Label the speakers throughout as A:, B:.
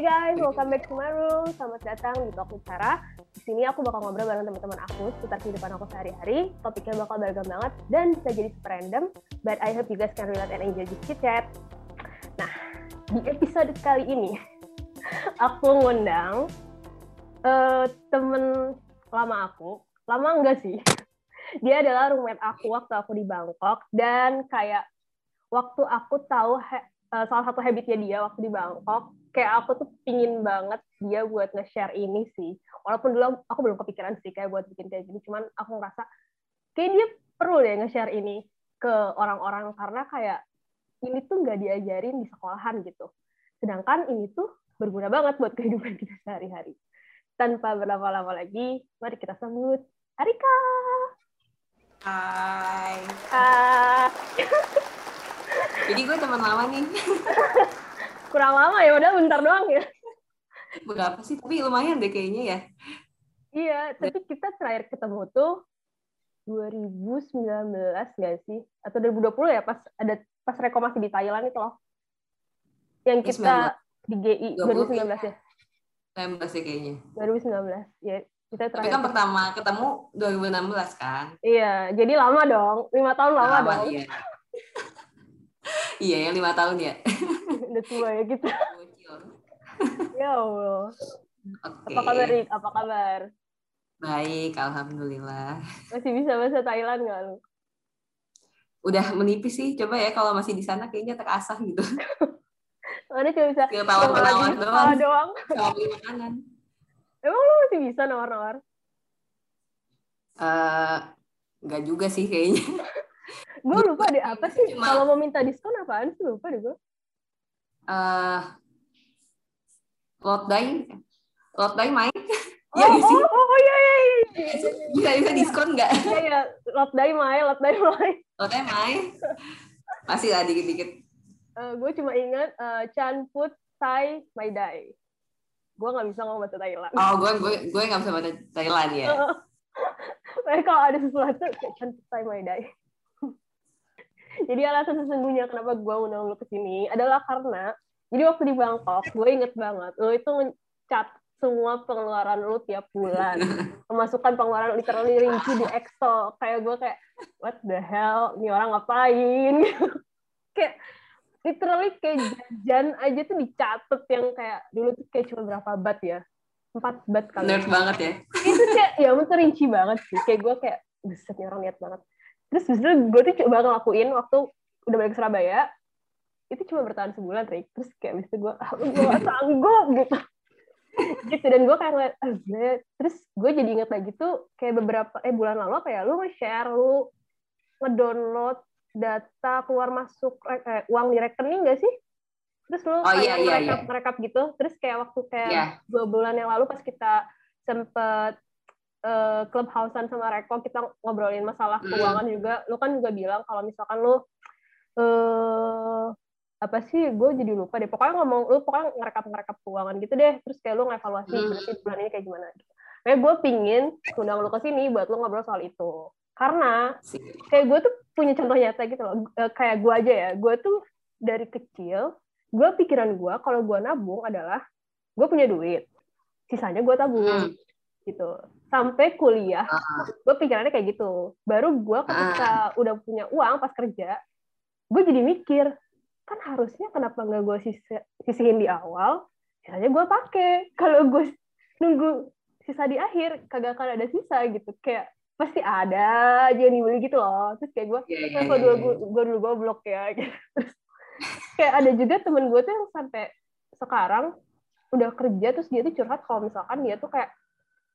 A: Hai guys, welcome back to my room. Selamat datang di Talk Sarah. Di sini aku bakal ngobrol bareng teman-teman aku seputar kehidupan aku sehari-hari. Topiknya bakal beragam banget dan bisa jadi super random, but I hope you guys can relate and enjoy this chit chat. Nah, di episode kali ini aku ngundang uh, temen lama aku. Lama enggak sih? Dia adalah roommate aku waktu aku di Bangkok dan kayak waktu aku tahu uh, salah satu habitnya dia waktu di Bangkok kayak aku tuh pingin banget dia buat nge-share ini sih. Walaupun dulu aku belum kepikiran sih kayak buat bikin kayak gini. Cuman aku ngerasa kayak dia perlu deh nge-share ini ke orang-orang. Karena kayak ini tuh nggak diajarin di sekolahan gitu. Sedangkan ini tuh berguna banget buat kehidupan kita sehari-hari. Tanpa berlama-lama lagi mari kita sambut Arika.
B: Hai.
A: Hai.
B: Jadi gue teman lama nih.
A: Kurang lama ya, udah bentar doang ya.
B: Berapa sih? Tapi lumayan deh kayaknya ya.
A: Iya, tapi kita terakhir ketemu tuh 2019 nggak sih? Atau 2020 ya pas ada pas Reko masih di Thailand itu loh. Yang kita 19. di GI 2019 ya.
B: 19 ya kayaknya.
A: 2019. Ya, kita terakhir.
B: Tapi kan pertama ketemu 2016 kan?
A: Iya, jadi lama dong. Lima tahun lama, lama dong. Iya.
B: Iya, yang lima tahun ya.
A: Udah tua ya kita. ya Allah. Okay. Apa kabar, Rik? Apa kabar?
B: Baik, Alhamdulillah.
A: Masih bisa bahasa Thailand nggak lu?
B: Udah menipis sih. Coba ya kalau masih di sana kayaknya terasah gitu.
A: Mana cuma bisa
B: tawar-tawar doang.
A: doang.
B: Sama beli makanan.
A: Emang lu masih bisa nawar-nawar?
B: Uh, nggak juga sih kayaknya
A: gue lupa deh apa sih? Cuma... kalau mau minta diskon apaan sih? Lupa deh gue
B: uh, lot day lot day main.
A: Oh, ya, oh, oh, oh, iya, iya, iya.
B: bisa bisa diskon nggak?
A: Iya iya. Lot day main lot day main.
B: Lot day main. Masih lah dikit dikit
A: uh, gue cuma ingat uh, Chan Put Thai My Dai. Gue nggak bisa ngomong bahasa Thailand.
B: Oh gue gue gue nggak bisa bahasa Thailand ya?
A: Tapi kalau ada sesuatu kayak Chan Put Thai My Dai jadi alasan sesungguhnya kenapa gue undang lo ke sini adalah karena jadi waktu di Bangkok gue inget banget lo itu ngecat semua pengeluaran lo tiap bulan. Memasukkan pengeluaran literally rinci di Excel. Kayak gue kayak what the hell? Ini orang ngapain? Kayak literally kayak jajan aja tuh dicatat yang kayak dulu tuh kayak cuma berapa bat ya? Empat bat kali.
B: Nerd banget ya.
A: Itu kayak ya itu rinci banget sih. Kayak gue kayak buset nih orang niat banget terus justru gue tuh coba ngelakuin waktu udah balik ke Surabaya itu cuma bertahan sebulan Rick terus kayak abis itu gue ah, gue gak sanggup gitu. Gitu dan gue kayak ngeliat ah, terus gue jadi inget lagi tuh kayak beberapa eh bulan lalu apa ya lu nge-share lu ngedownload data keluar masuk eh, uang di rekening gak sih? Terus lu
B: oh, iya, iya,
A: merekap,
B: iya.
A: gitu. Terus kayak waktu kayak
B: yeah.
A: dua bulan yang lalu pas kita sempet uh, clubhousean sama Reko kita ngobrolin masalah hmm. keuangan mm. juga lu kan juga bilang kalau misalkan lu uh, apa sih gue jadi lupa deh pokoknya ngomong lu pokoknya ngerekap ngerekap keuangan gitu deh terus kayak lu ngevaluasi mm. berarti bulan ini kayak gimana gitu kayak gue pingin undang lu ke sini buat lu ngobrol soal itu karena kayak gue tuh punya contoh nyata gitu loh uh, kayak gue aja ya gue tuh dari kecil gue pikiran gue kalau gue nabung adalah gue punya duit sisanya gue tabung mm. gitu sampai kuliah uh. gue pikirannya kayak gitu baru gue ketika uh. udah punya uang pas kerja gue jadi mikir kan harusnya kenapa nggak gue sisi, sisihin di awal sisanya gue pakai kalau gue nunggu sisa di akhir kagak akan ada sisa gitu kayak pasti ada aja yang dibeli gitu loh terus kayak gue yeah, yeah, yeah, dulu gue dulu gue blok ya gitu. terus kayak ada juga temen gue tuh yang sampai sekarang udah kerja terus dia tuh curhat kalau misalkan dia tuh kayak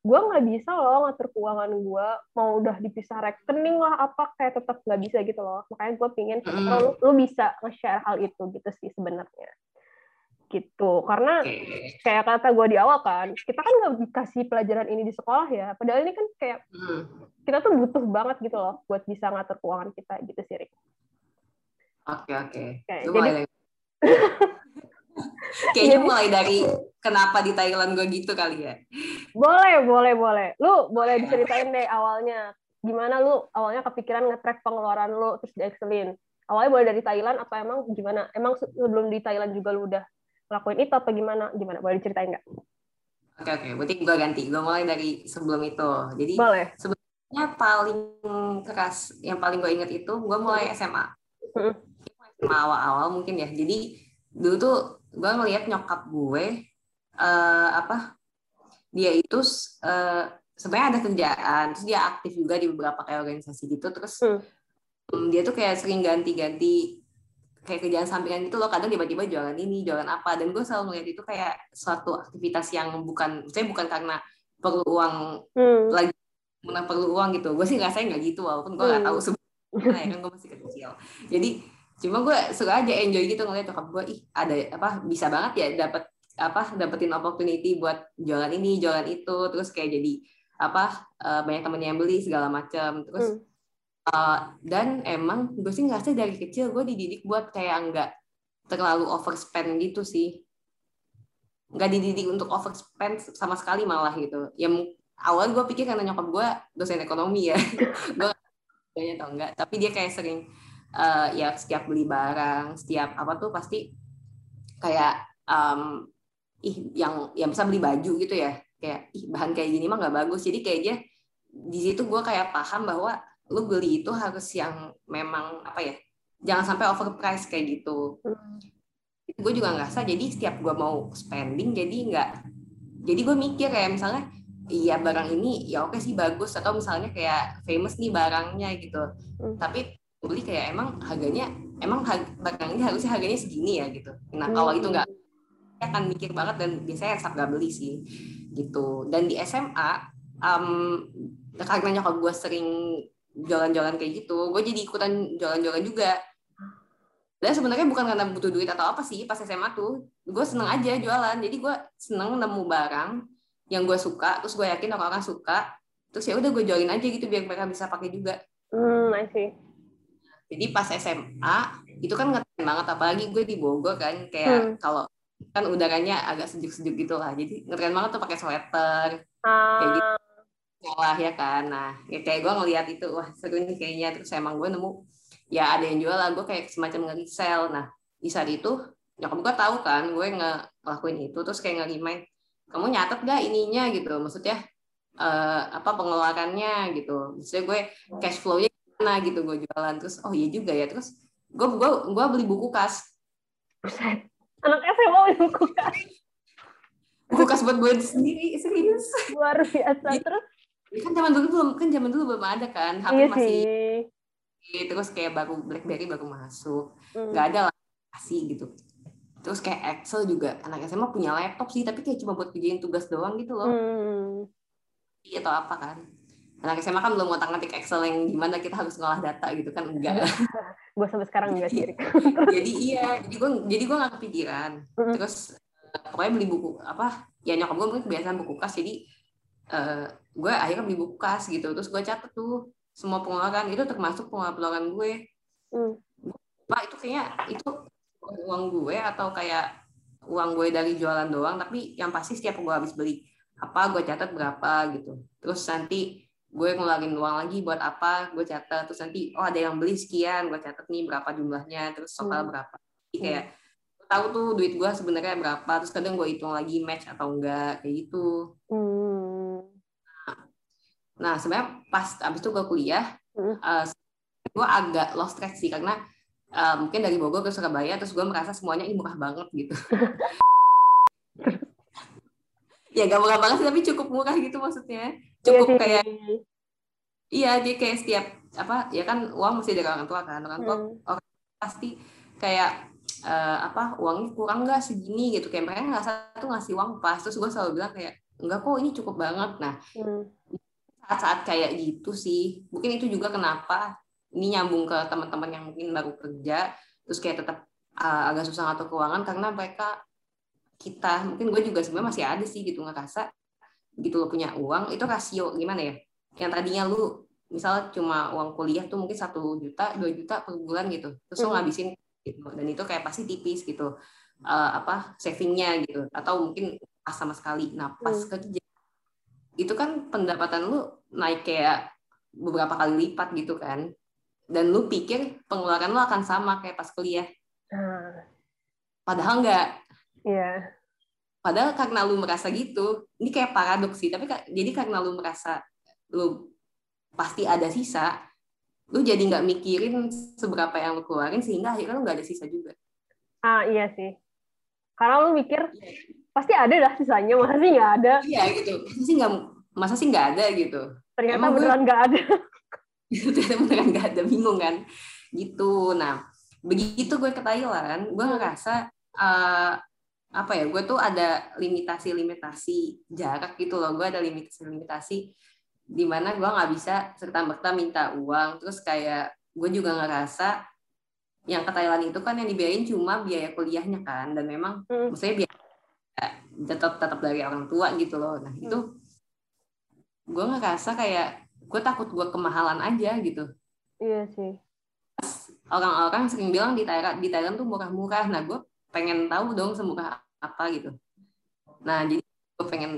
A: gue nggak bisa loh ngatur keuangan gue mau udah dipisah rekening lah apa kayak tetap nggak bisa gitu loh makanya gue pingin mm. lu, lu bisa nge-share hal itu gitu sih sebenarnya gitu karena kayak kata gue di awal kan kita kan nggak dikasih pelajaran ini di sekolah ya padahal ini kan kayak mm. kita tuh butuh banget gitu loh buat bisa ngatur keuangan kita gitu sih Rik.
B: Oke oke. Jadi Kayaknya mulai dari kenapa di Thailand gue gitu kali ya.
A: Boleh, boleh, boleh. Lu boleh diceritain deh awalnya. Gimana lu awalnya kepikiran nge-track pengeluaran lu terus di Excelin? Awalnya boleh dari Thailand apa emang gimana? Emang sebelum di Thailand juga lu udah lakuin itu apa gimana gimana boleh diceritain nggak
B: Oke oke, berarti gue ganti. Gue mulai dari sebelum itu. Jadi
A: boleh
B: sebenarnya paling keras, yang paling gue inget itu gue mulai SMA.
A: Mm.
B: SMA awal-awal mungkin ya. Jadi dulu tuh gue ngeliat nyokap gue eh, apa dia itu eh, sebenarnya ada kerjaan, terus dia aktif juga di beberapa kayak organisasi gitu. Terus
A: Hmm.
B: mm, dia tuh kayak sering ganti-ganti kayak kerjaan sampingan gitu loh kadang tiba-tiba jualan ini jualan apa dan gue selalu melihat itu kayak suatu aktivitas yang bukan saya bukan karena perlu uang
A: Hmm.
B: lagi karena perlu uang gitu gue sih ngerasain nggak gitu walaupun gue nggak
A: Hmm.
B: tahu sebenarnya ya kan gue masih kecil jadi cuma gue suka aja enjoy gitu ngeliat nyokap gue ih ada apa bisa banget ya dapat apa dapetin opportunity buat jualan ini jualan itu. Terus kayak jadi apa eh, banyak temennya yang beli segala macam terus
A: Hmm.
B: Uh, dan emang gue sih ngerasa dari kecil gue dididik buat kayak nggak terlalu overspend gitu sih. Nggak dididik untuk overspend sama sekali malah gitu. Ya mu- awal gue pikir karena nyokap gue dosen ekonomi ya. Gue banyak tau enggak tapi dia kayak sering uh, ya setiap beli barang setiap apa tuh pasti kayak um, ih yang yang bisa beli baju gitu ya kayak ih bahan kayak gini mah nggak bagus jadi kayak dia di situ gue kayak paham bahwa lu beli itu harus yang memang apa ya jangan sampai overprice kayak gitu
A: Hmm.
B: gue juga ngerasa jadi setiap gue mau spending jadi nggak jadi gue mikir kayak misalnya iya barang ini ya oke sih bagus atau misalnya kayak famous nih barangnya gitu
A: Hmm.
B: tapi beli kayak emang harganya emang barang ini harusnya harganya segini ya gitu. Nah kalau itu nggak saya akan mikir banget dan biasanya resep gak beli sih gitu. Dan di SMA um, karena nyokap gue sering jualan-jualan kayak gitu gue jadi ikutan jualan-jualan juga. Dan sebenarnya bukan karena butuh duit atau apa sih pas SMA tuh gue seneng aja jualan. Jadi gue seneng nemu barang yang gue suka terus gue yakin orang-orang suka terus ya udah gue jualin aja gitu biar mereka bisa pakai juga.
A: Hmm, I see.
B: Jadi pas SMA itu kan ngetren banget apalagi gue di Bogor kan kayak
A: Hmm.
B: kalau kan udaranya agak sejuk-sejuk gitu lah. Jadi ngetren banget tuh pakai sweater
A: Ah,
B: gitu. sekolah ya kan. Nah ya kayak gue ngeliat itu wah seru nih kayaknya. Terus emang gue nemu ya ada yang jual lah gue kayak semacam nge-resell. Nah di saat itu nyokap gue tahu kan gue ngelakuin itu terus kayak nge-remind kamu nyatet gak ininya? Gitu. Maksudnya eh, apa pengeluarannya gitu. Maksudnya gue cash flow-nya gimana gitu gue jualan terus oh iya juga ya terus gue gue gue beli buku kas
A: buset. Anak SMA udah buku kan?
B: buku kas buat gue sendiri serius
A: luar biasa
B: Iya.
A: terus.
B: kan zaman dulu belum kan zaman dulu belum ada kan HP
A: Iya
B: masih
A: sih.
B: terus kayak baru BlackBerry baru masuk
A: Hmm.
B: nggak ada lah kasih gitu terus kayak Excel juga anak SMA punya laptop sih tapi kayak cuma buat kerjain tugas doang gitu loh. Iya atau apa kan anak SMA kan belum ngotak ngatik Excel yang gimana kita harus ngolah data gitu kan enggak.
A: Gue sampai sekarang enggak sih.
B: Jadi iya jadi gue jadi gue nggak kepikiran. Terus eh, pokoknya beli buku apa ya nyokap gue mungkin kebiasaan buku kas jadi eh, gue akhirnya beli buku kas gitu. Terus gue catet tuh semua pengeluaran itu termasuk pengeluaran gue.
A: Hmm.
B: Pak itu kayaknya itu uang gue atau kayak uang gue dari jualan doang tapi yang pasti setiap gue habis beli apa gue catat berapa gitu. Terus nanti gue ngeluarin uang lagi buat apa? Gue catat. Terus nanti oh ada yang beli sekian gue catat nih berapa jumlahnya terus total
A: Hmm.
B: berapa. Jadi kayak gue tahu tuh duit gue sebenarnya berapa terus kadang gue hitung lagi match atau enggak kayak gitu.
A: Hmm.
B: nah sebenarnya pas abis itu gue kuliah
A: Hmm.
B: eh, gue agak lost track sih karena eh, mungkin dari Bogor ke Surabaya terus gue merasa semuanya ih murah banget gitu. Ya gak murah banget sih tapi cukup murah gitu maksudnya cukup
A: Iya sih.
B: kayak iya dia kayak setiap apa ya kan uang mesti dari orang tua kan. Orang tua
A: Hmm.
B: pasti kayak eh, apa uangnya kurang nggak segini? gitu. Kayak mereka nggak tuh ngasih uang pas. Terus gue selalu bilang kayak enggak kok ini cukup banget. Nah
A: Hmm.
B: saat-saat kayak gitu sih. Mungkin itu juga kenapa ini nyambung ke teman-teman yang mungkin baru kerja terus kayak tetap uh, agak susah ngatur keuangan karena mereka kita mungkin gue juga sebenarnya masih ada sih gitu ngerasa gitu lo punya uang itu rasio gimana ya yang tadinya lu misal cuma uang kuliah tuh mungkin satu juta dua juta per bulan gitu terus lo
A: Hmm.
B: ngabisin gitu dan itu kayak pasti tipis gitu Uh, apa savingnya gitu atau mungkin pas sama sekali nah pas
A: Hmm.
B: kerja itu kan pendapatan lu naik kayak beberapa kali lipat gitu kan dan lu pikir pengeluaran lu akan sama kayak pas kuliah
A: Nah,
B: padahal enggak
A: Iya.
B: Padahal karena lu merasa gitu, ini kayak paradoks sih. Tapi jadi karena lu merasa lu pasti ada sisa, lu jadi nggak mikirin seberapa yang lu keluarin sehingga akhirnya lu nggak ada sisa juga.
A: Ah iya sih. Karena lu mikir pasti ada dah sisanya, masa sih nggak ada?
B: Iya gitu. Masa sih nggak masa sih nggak ada gitu.
A: Ternyata Emang beneran nggak ada.
B: Ternyata beneran nggak ada, bingung kan? Gitu. Nah, begitu gue ke Thailand, gue ngerasa uh, apa ya gue tuh ada limitasi-limitasi jarak gitu loh. Gue ada limitasi-limitasi di mana gue nggak bisa serta merta minta uang. Terus kayak gue juga ngerasa yang ke Thailand itu kan yang dibiayain cuma biaya kuliahnya kan. Dan memang hmm. maksudnya biaya tetap tetap dari orang tua gitu loh. Nah itu hmm. gue ngerasa kayak gue takut gue kemahalan aja gitu.
A: Iya sih.
B: Orang-orang sering bilang di Thailand di Thailand tuh murah-murah. Nah gue pengen tahu dong semurah apa gitu. Nah jadi gue pengen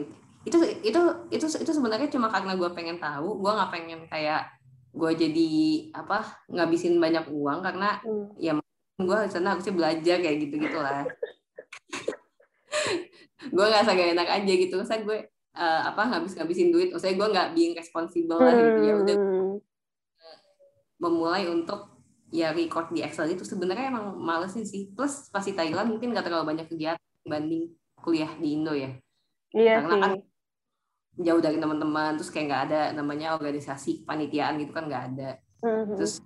B: itu itu itu itu sebenarnya cuma karena gue pengen tahu gue nggak pengen kayak gue jadi apa ngabisin banyak uang karena hmm. ya gue sana harusnya belajar kayak gitu gitulah gue nggak gak enak aja gitu. Saya gue uh, apa ngabis ngabisin duit. Saya gue nggak being responsible lah gitu. Ya udah hmm. memulai untuk ya record di Excel itu sebenarnya emang males sih. Plus pasti Thailand mungkin gak terlalu banyak kegiatan dibanding kuliah di Indo ya.
A: Iya Karena
B: sih. kan jauh dari teman-teman, terus kayak nggak ada namanya organisasi panitiaan gitu kan nggak ada. Mm-hmm. Terus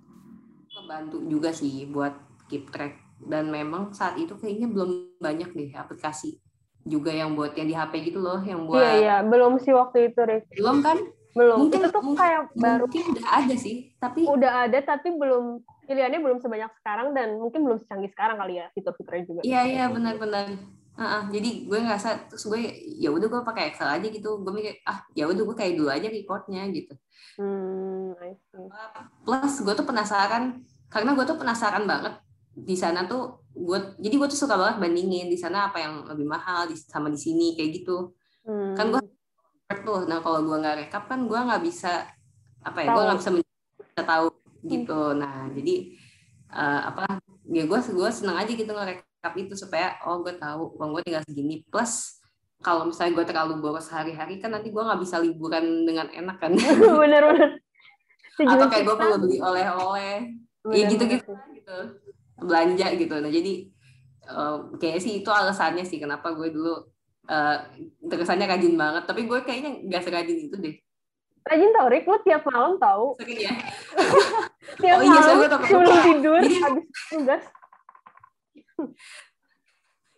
B: membantu juga sih buat keep track. Dan memang saat itu kayaknya belum banyak deh aplikasi juga yang buat yang di HP gitu loh, yang buat.
A: Iya iya, belum sih waktu itu Rick.
B: Belum kan?
A: Belum. Mungkin, itu tuh mungkin, kayak baru.
B: Mungkin udah ada sih, tapi.
A: Udah ada tapi belum pilihannya belum sebanyak sekarang dan mungkin belum secanggih sekarang kali ya fitur-fiturnya juga.
B: Iya iya benar-benar Uh, uh, jadi gue ngerasa terus gue ya udah gue pakai Excel aja gitu. Gue mikir ah ya udah gue kayak dulu aja recordnya gitu.
A: Hmm,
B: plus gue tuh penasaran karena gue tuh penasaran banget di sana tuh gue jadi gue tuh suka banget bandingin di sana apa yang lebih mahal di, sama di sini kayak gitu. Hmm. kan gue tuh nah kalau gue nggak rekap kan gue nggak bisa apa ya gue nggak bisa, bisa tahu gitu. Nah jadi uh, apa ya gue gue seneng aja gitu ngerekap itu supaya oh gue tahu uang gue tinggal segini. Plus kalau misalnya gue terlalu boros hari-hari kan nanti gue nggak bisa liburan dengan enak kan?
A: Bener-bener
B: atau kayak gue perlu beli oleh-oleh. Ya gitu-gitu gitu. Belanja gitu. Nah jadi uh, kayaknya sih itu alasannya sih kenapa gue dulu uh, terkesannya rajin banget. Tapi gue kayaknya nggak serajin itu deh.
A: Rajin tau Rick? Lu tiap malam tau.
B: Sering ya?
A: Tiap oh, iya, malam sebelum tidur habis tugas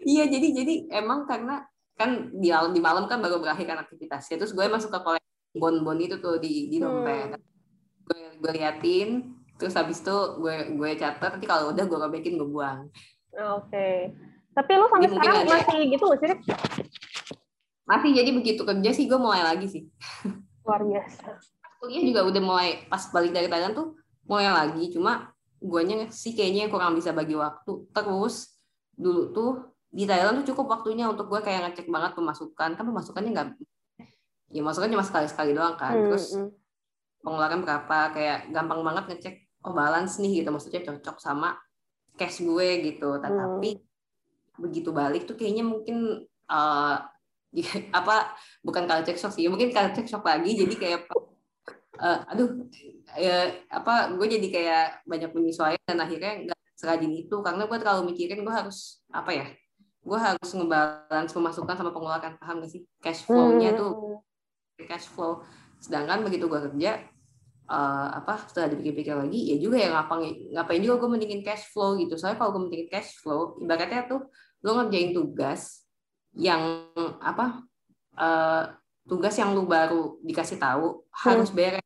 B: iya jadi jadi emang karena kan di di malam kan baru berakhir kan aktivitasnya terus gue masuk ke koleksi bon-bon itu tuh di di dompet hmm. gue gue liatin terus habis itu gue gue catat nanti kalau udah gue robekin gue buang
A: oke okay. tapi lu sampai jadi sekarang masih ya. gitu sih
B: masih jadi begitu kerja sih gue mulai lagi sih
A: luar biasa
B: kuliah juga udah mulai pas balik dari Thailand tuh mulai lagi cuma guanya sih kayaknya kurang bisa bagi waktu terus dulu tuh di Thailand tuh cukup waktunya untuk gue kayak ngecek banget pemasukan. Kan pemasukannya nggak ya masukan cuma sekali sekali doang kan. Hmm, terus hmm. pengeluaran berapa kayak gampang banget ngecek oh balance nih gitu. Maksudnya cocok sama cash gue gitu. Tetapi hmm. begitu balik tuh kayaknya mungkin uh, apa bukan culture shock sih. Mungkin culture shock lagi. Jadi kayak uh, aduh ya apa gue jadi kayak banyak penyesuaian dan akhirnya nggak serajin itu karena gue terlalu mikirin gue harus apa ya gue harus ngebalance pemasukan sama pengeluaran paham gak sih cash flow-nya hmm. tuh cash flow sedangkan begitu gue kerja uh, apa setelah dipikir-pikir lagi ya juga ya ngapain ngapain juga gue mendingin cash flow gitu soalnya kalau gue mendingin cash flow ibaratnya tuh lo ngerjain tugas yang apa uh, tugas yang lu baru dikasih tahu hmm. harus beres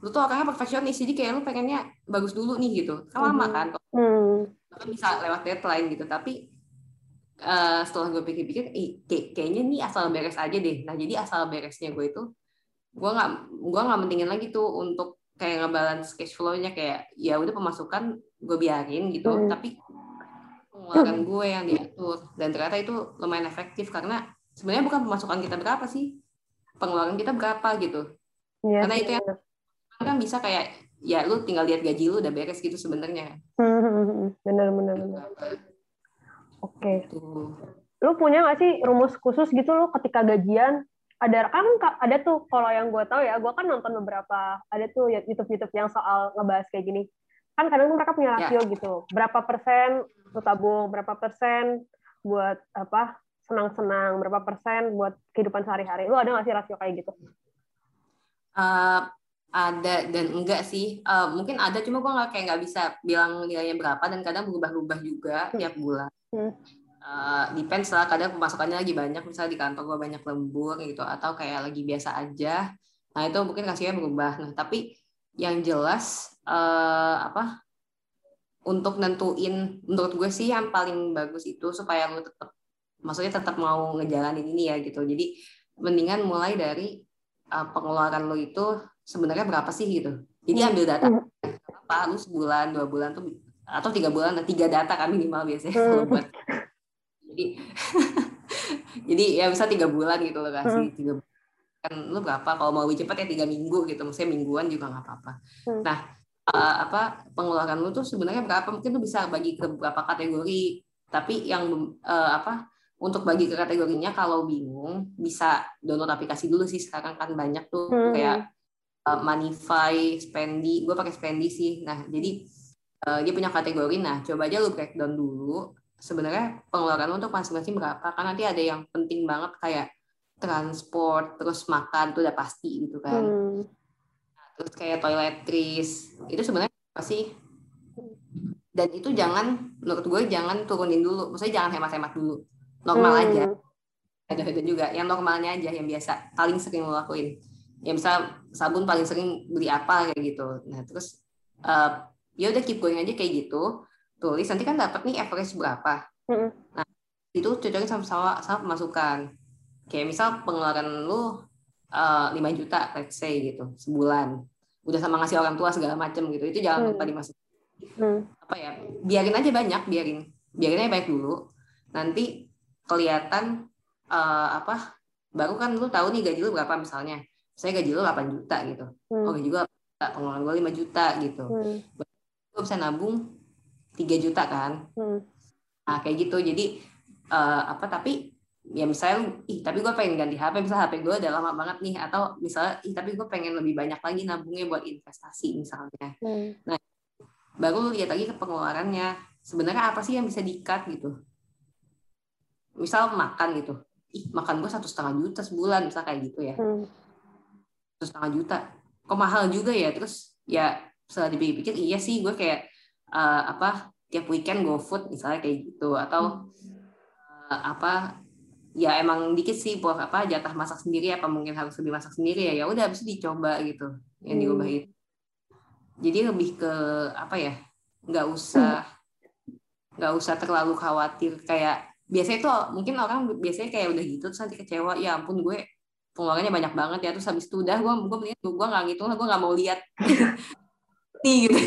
B: lu tuh orangnya perfeksionis jadi kayak lu pengennya bagus dulu nih gitu. Kan lama hmm. kan
A: hmm.
B: kan bisa lewat deadline gitu. Tapi uh, setelah gue pikir-pikir eh, kayak, kayaknya nih asal beres aja deh. Nah jadi asal beresnya gue itu gue nggak gue nggak mentingin lagi tuh untuk kayak ngebalance cash flow-nya. Kayak ya udah pemasukan gue biarin gitu. Hmm. tapi pengeluaran gue yang diatur. Dan ternyata itu lumayan efektif karena sebenarnya bukan pemasukan kita berapa sih pengeluaran kita berapa gitu. Ya, karena itu yang kan bisa kayak ya lu tinggal lihat gaji lu udah beres gitu sebenarnya
A: benar benar benar Oke.
B: Tuh.
A: Lu punya nggak sih rumus khusus gitu lo ketika gajian? Ada kan ada tuh kalau yang gue tahu ya, gue kan nonton beberapa ada tuh YouTube YouTube yang soal ngebahas kayak gini. Kan kadang mereka punya ya. rasio ya. gitu. Berapa persen lu tabung, berapa persen buat apa senang-senang, berapa persen buat kehidupan sehari-hari. Lu ada nggak sih rasio kayak gitu?
B: Uh, ada dan enggak sih. Uh, mungkin ada, cuma gue nggak kayak nggak bisa bilang nilainya berapa dan kadang berubah-ubah juga hmm. tiap bulan. Hmm uh, depends lah kadang pemasukannya lagi banyak misalnya di kantor gue banyak lembur gitu atau kayak lagi biasa aja nah itu mungkin kasihnya berubah nah tapi yang jelas uh, apa untuk nentuin menurut gue sih yang paling bagus itu supaya lu tetap maksudnya tetap mau ngejalanin ini ya gitu jadi mendingan mulai dari uh, pengeluaran lo itu sebenarnya berapa sih gitu jadi ambil data hmm. apa lu sebulan dua bulan tuh atau tiga bulan nah tiga data kan minimal biasanya hmm. buat jadi jadi ya bisa tiga bulan gitu loh kasih hmm. tiga bulan kan lu berapa kalau mau lebih cepat ya tiga minggu gitu maksudnya mingguan juga nggak apa-apa hmm. nah uh, apa pengeluaran lu tuh sebenarnya berapa mungkin lu bisa bagi ke beberapa kategori tapi yang uh, apa untuk bagi ke kategorinya kalau bingung bisa download aplikasi dulu sih sekarang kan banyak tuh hmm. kayak uh, Moneyfy, Spendi, gue pakai Spendi sih. Nah jadi uh, dia punya kategori. Nah coba aja lu breakdown dulu. Sebenarnya pengeluaran untuk masing-masing berapa? Kan nanti ada yang penting banget kayak transport terus makan itu udah pasti gitu kan. Hmm. nah, terus kayak toiletries. Itu sebenarnya apa sih? Dan itu jangan menurut gue jangan turunin dulu. Maksudnya jangan hemat-hemat dulu. Normal hmm. aja. Ada ada juga. Yang normalnya aja yang biasa. Paling sering lo lakuin ya misal sabun paling sering beli apa kayak gitu. Nah terus uh, ya udah keep going aja kayak gitu. Tulis nanti kan dapat nih average berapa. Nah itu cocokin sama sama, sama pemasukan. Kayak misal pengeluaran lu uh, eh, 5 juta let's say gitu sebulan. Udah sama ngasih orang tua segala macem gitu itu jangan lupa dimasukin. Hmm. apa ya biarin aja banyak biarin. Biarin aja baik dulu. Nanti kelihatan uh, apa baru kan lu tahu nih gaji lu berapa misalnya saya gaji lu 8 juta gitu. Hmm. oh gaji gue pengeluaran gue 5 juta gitu. Hmm. gue bisa nabung 3 juta kan? Hmm. nah kayak gitu. Jadi uh, apa tapi ya misalnya ih tapi gue pengen ganti HP misalnya HP gue udah lama banget nih. Atau misalnya ih tapi gue pengen lebih banyak lagi nabungnya buat investasi misalnya. Hmm. nah baru lihat lagi ke pengeluarannya. Sebenarnya apa sih yang bisa dikat gitu? Misal makan gitu. Ih makan gue satu setengah juta sebulan misal kayak gitu ya. Hmm. Setengah juta. Kok mahal juga ya? Terus ya setelah dipikir-pikir iya sih gue kayak uh, apa tiap weekend go food misalnya kayak gitu. Atau uh, apa ya emang dikit sih buat apa jatah masak sendiri apa mungkin harus lebih masak sendiri ya? Ya udah habis dicoba gitu yang hmm. diubah itu. Jadi lebih ke apa ya nggak usah nggak usah terlalu khawatir. Kayak biasanya tuh mungkin orang biasanya kayak udah gitu terus nanti kecewa ya ampun gue pengeluarannya banyak banget ya terus habis itu udah gue gue gue nggak ngitung gue nggak mau lihat. Nih gitu.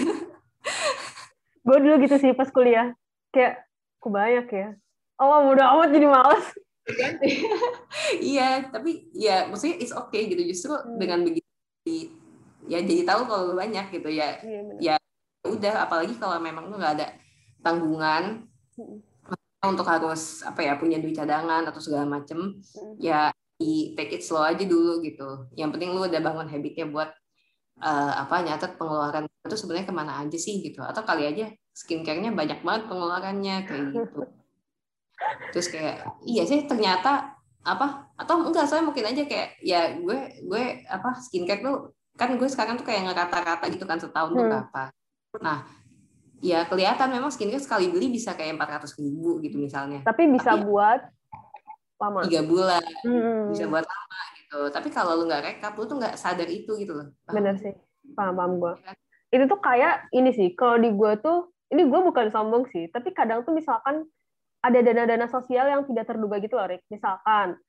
A: Gue dulu gitu sih pas kuliah kayak aku banyak ya. Oh udah amat jadi males.
B: Iya tapi ya maksudnya it's okay gitu. Justru hmm. dengan begitu ya jadi tahu kalau banyak gitu ya. Iya, ya udah apalagi kalau memang lu nggak ada tanggungan hmm. untuk harus apa ya punya duit cadangan atau segala macem hmm. ya di take it slow aja dulu gitu. Yang penting lu udah bangun habitnya buat uh, apa nyatet pengeluaran itu sebenarnya ke mana aja sih gitu. Atau kali aja skincare-nya banyak banget pengeluarannya kayak gitu. Terus kayak iya sih ternyata apa atau enggak saya mungkin aja kayak ya gue gue apa skincare tuh kan gue sekarang tuh kayak ngerata-rata gitu kan setahun tuh hmm. berapa. Nah ya kelihatan memang skincare sekali beli bisa kayak empat ratus ribu gitu misalnya.
A: Tapi bisa tapi, buat lama
B: tiga bulan hmm. bisa buat lama gitu tapi kalau lu nggak rekap lu tuh nggak sadar itu gitu loh
A: paham? bener sih paham paham gue ya. itu tuh kayak ini sih kalau di gue tuh ini gue bukan sombong sih tapi kadang tuh misalkan ada dana-dana sosial yang tidak terduga gitu loh Rick misalkan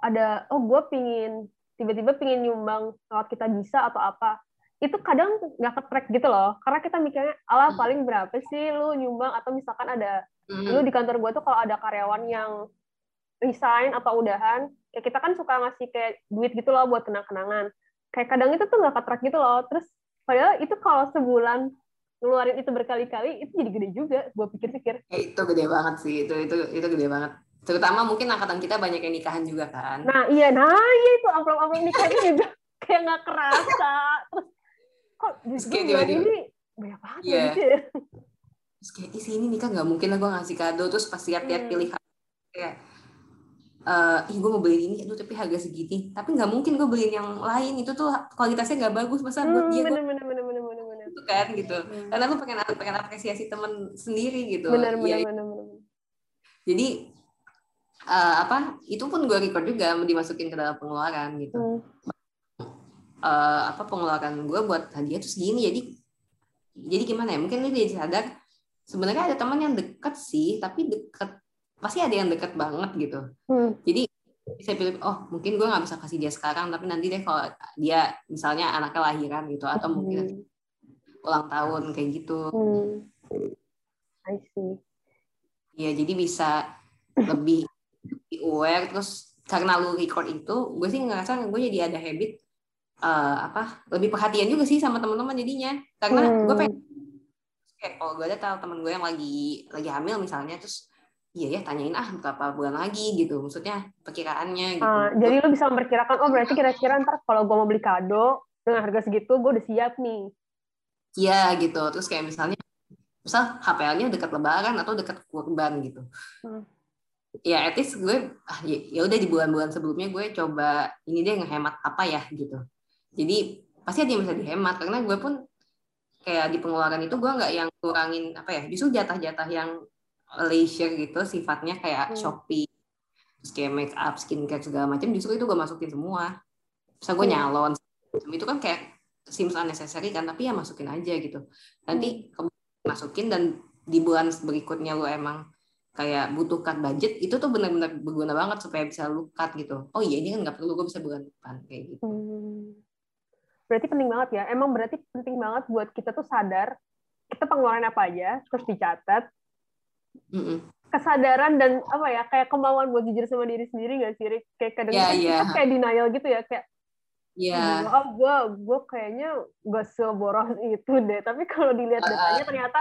A: ada oh gue pingin tiba-tiba pingin nyumbang lewat kita bisa atau apa itu kadang nggak ketrek gitu loh karena kita mikirnya ala hmm. paling berapa sih lu nyumbang atau misalkan ada hmm. lu di kantor gue tuh kalau ada karyawan yang resign atau udahan kayak kita kan suka ngasih kayak duit gitu loh buat kenang-kenangan. Kayak kadang itu tuh nggak ketrek gitu loh. Terus padahal itu kalau sebulan ngeluarin itu berkali-kali itu jadi gede juga gue pikir-pikir.
B: Eh, itu gede banget sih. Itu itu itu gede banget. Terutama mungkin angkatan kita banyak yang nikahan juga kan.
A: Nah iya. Nah iya itu amplop-amplop nikahnya juga. Kayak nggak kerasa. Terus kok justru bulan ini banyak banget yeah. gitu ya
B: terus kayak isi ini nikah nggak mungkin lah gue ngasih kado. Terus pas lihat-lihat hmm. pilihan kayak uh, ih gue mau beli ini aduh tapi harga segini. Tapi nggak mungkin gue beliin yang lain. Itu tuh kualitasnya nggak bagus. Masa hmm, buat dia bener,
A: bener, bener, bener, bener, bener.
B: itu kan gitu. Hmm. karena lu pengen pengen apresiasi temen sendiri gitu.
A: Bener, ya, bener, bener, bener.
B: jadi uh, apa itu pun gue record juga dimasukin ke dalam pengeluaran gitu. Hmm. uh, apa pengeluaran gue buat hadiah tuh segini. Jadi jadi gimana ya? Mungkin lu jadi sadar sebenarnya ada teman yang dekat sih tapi dekat pasti ada yang deket banget gitu hmm. jadi bisa pilih oh mungkin gue nggak bisa kasih dia sekarang tapi nanti deh kalau dia misalnya anaknya lahiran gitu atau hmm. mungkin ulang tahun kayak gitu hmm.
A: I see
B: ya jadi bisa lebih aware terus karena lu record itu gue sih ngerasa gue jadi ada habit uh, apa lebih perhatian juga sih sama teman-teman jadinya karena hmm. gue pengen kayak kalau gue ada tahu teman gue yang lagi lagi hamil misalnya terus iya ya tanyain ah berapa bulan lagi? gitu maksudnya perkiraannya gitu. Uh,
A: jadi lu bisa memperkirakan oh berarti kira-kira ntar kalau gue mau beli kado dengan harga segitu gue udah siap nih.
B: Iya gitu. Terus kayak misalnya misal HPL-nya dekat lebaran atau dekat kurban gitu. Hmm. ya etis gue ah ya, ya udah di bulan-bulan sebelumnya gue coba ini dia ngehemat apa ya gitu. Jadi pasti ada yang bisa dihemat karena gue pun kayak di pengeluaran itu gue nggak yang kurangin apa ya justru jatah-jatah yang leisure gitu sifatnya kayak hmm. Shopee terus kayak make up skincare segala macam justru itu gue masukin semua bisa gue hmm. nyalon itu kan kayak seems unnecessary kan tapi ya masukin aja gitu nanti hmm. masukin dan di bulan berikutnya lo emang kayak butuh cut budget itu tuh benar-benar berguna banget supaya bisa lu cut gitu oh iya ini kan nggak perlu gue bisa bulan depan kayak gitu hmm.
A: berarti penting banget ya emang berarti penting banget buat kita tuh sadar kita pengeluaran apa aja terus dicatat Kesadaran dan apa ya kayak kemauan buat jujur sama diri sendiri gak sih kayak kadang yeah, yeah. kayak denial gitu ya kayak
B: Iya.
A: Yeah. Oh, gue gue kayaknya gak seboros itu deh. Tapi kalau dilihat uh, datanya ternyata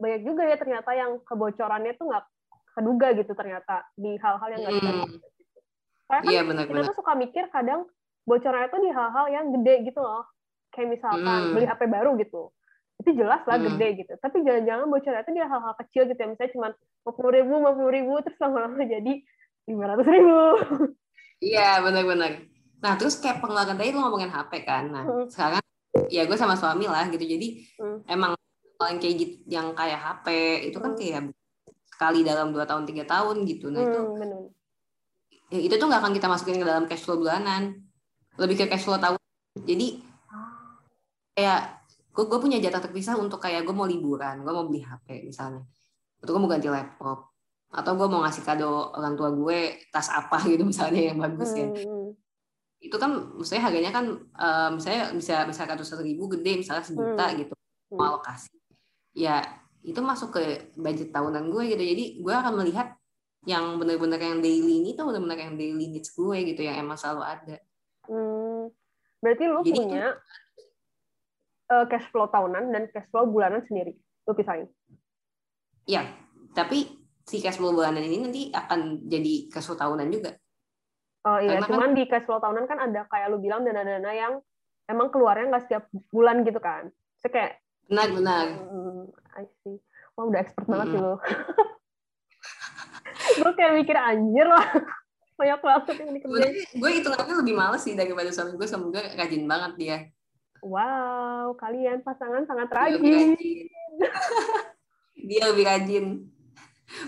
A: banyak juga ya ternyata yang kebocorannya tuh nggak keduga gitu ternyata di hal-hal yang nggak mm. gitu. Karena kan yeah, bener, kita bener. tuh suka mikir kadang bocorannya tuh di hal-hal yang gede gitu loh. Kayak misalkan mm. beli HP baru gitu itu jelas lah hmm. gede gitu tapi jangan-jangan bocornya itu dia hal-hal kecil gitu ya misalnya cuma lima puluh ribu lima puluh ribu terus lama-lama jadi lima ratus ribu
B: iya benar-benar nah terus kayak pengeluaran tadi lo ngomongin HP kan nah hmm. sekarang ya gue sama suami lah gitu jadi hmm. emang yang kayak gitu yang kayak HP itu kan hmm. kayak sekali dalam dua tahun tiga tahun gitu nah itu hmm, bener. Ya, itu tuh nggak akan kita masukin ke dalam cash flow bulanan lebih ke cash flow tahun jadi ah. kayak gue gue punya jatah terpisah untuk kayak gue mau liburan gue mau beli HP misalnya atau gue mau ganti laptop atau gue mau ngasih kado orang tua gue tas apa gitu misalnya yang bagus hmm. itu kan misalnya harganya kan uh, misalnya bisa bisa kado satu ribu gede misalnya sejuta hmm. gitu hmm. mau alokasi ya itu masuk ke budget tahunan gue gitu jadi gue akan melihat yang benar-benar yang daily ini tuh benar-benar yang daily needs gue gitu yang emang selalu ada.
A: Hmm, berarti lu jadi, punya uh, cash flow tahunan dan cash flow bulanan sendiri. Lu pisahin.
B: Iya, tapi si cash flow bulanan ini nanti akan jadi cash flow tahunan juga.
A: Oh iya, Karena cuman kan, di cash flow tahunan kan ada kayak lu bilang dana-dana yang emang keluarnya nggak setiap bulan gitu kan. So kayak
B: benar benar.
A: Hmm, I see. Wah udah expert banget hmm. sih lu. gue kayak mikir anjir lah. Banyak banget yang dikerjain.
B: Gue itu lebih males sih daripada suami gue. Suami gue rajin banget dia
A: Wow, kalian pasangan sangat rajin.
B: Dia lebih rajin.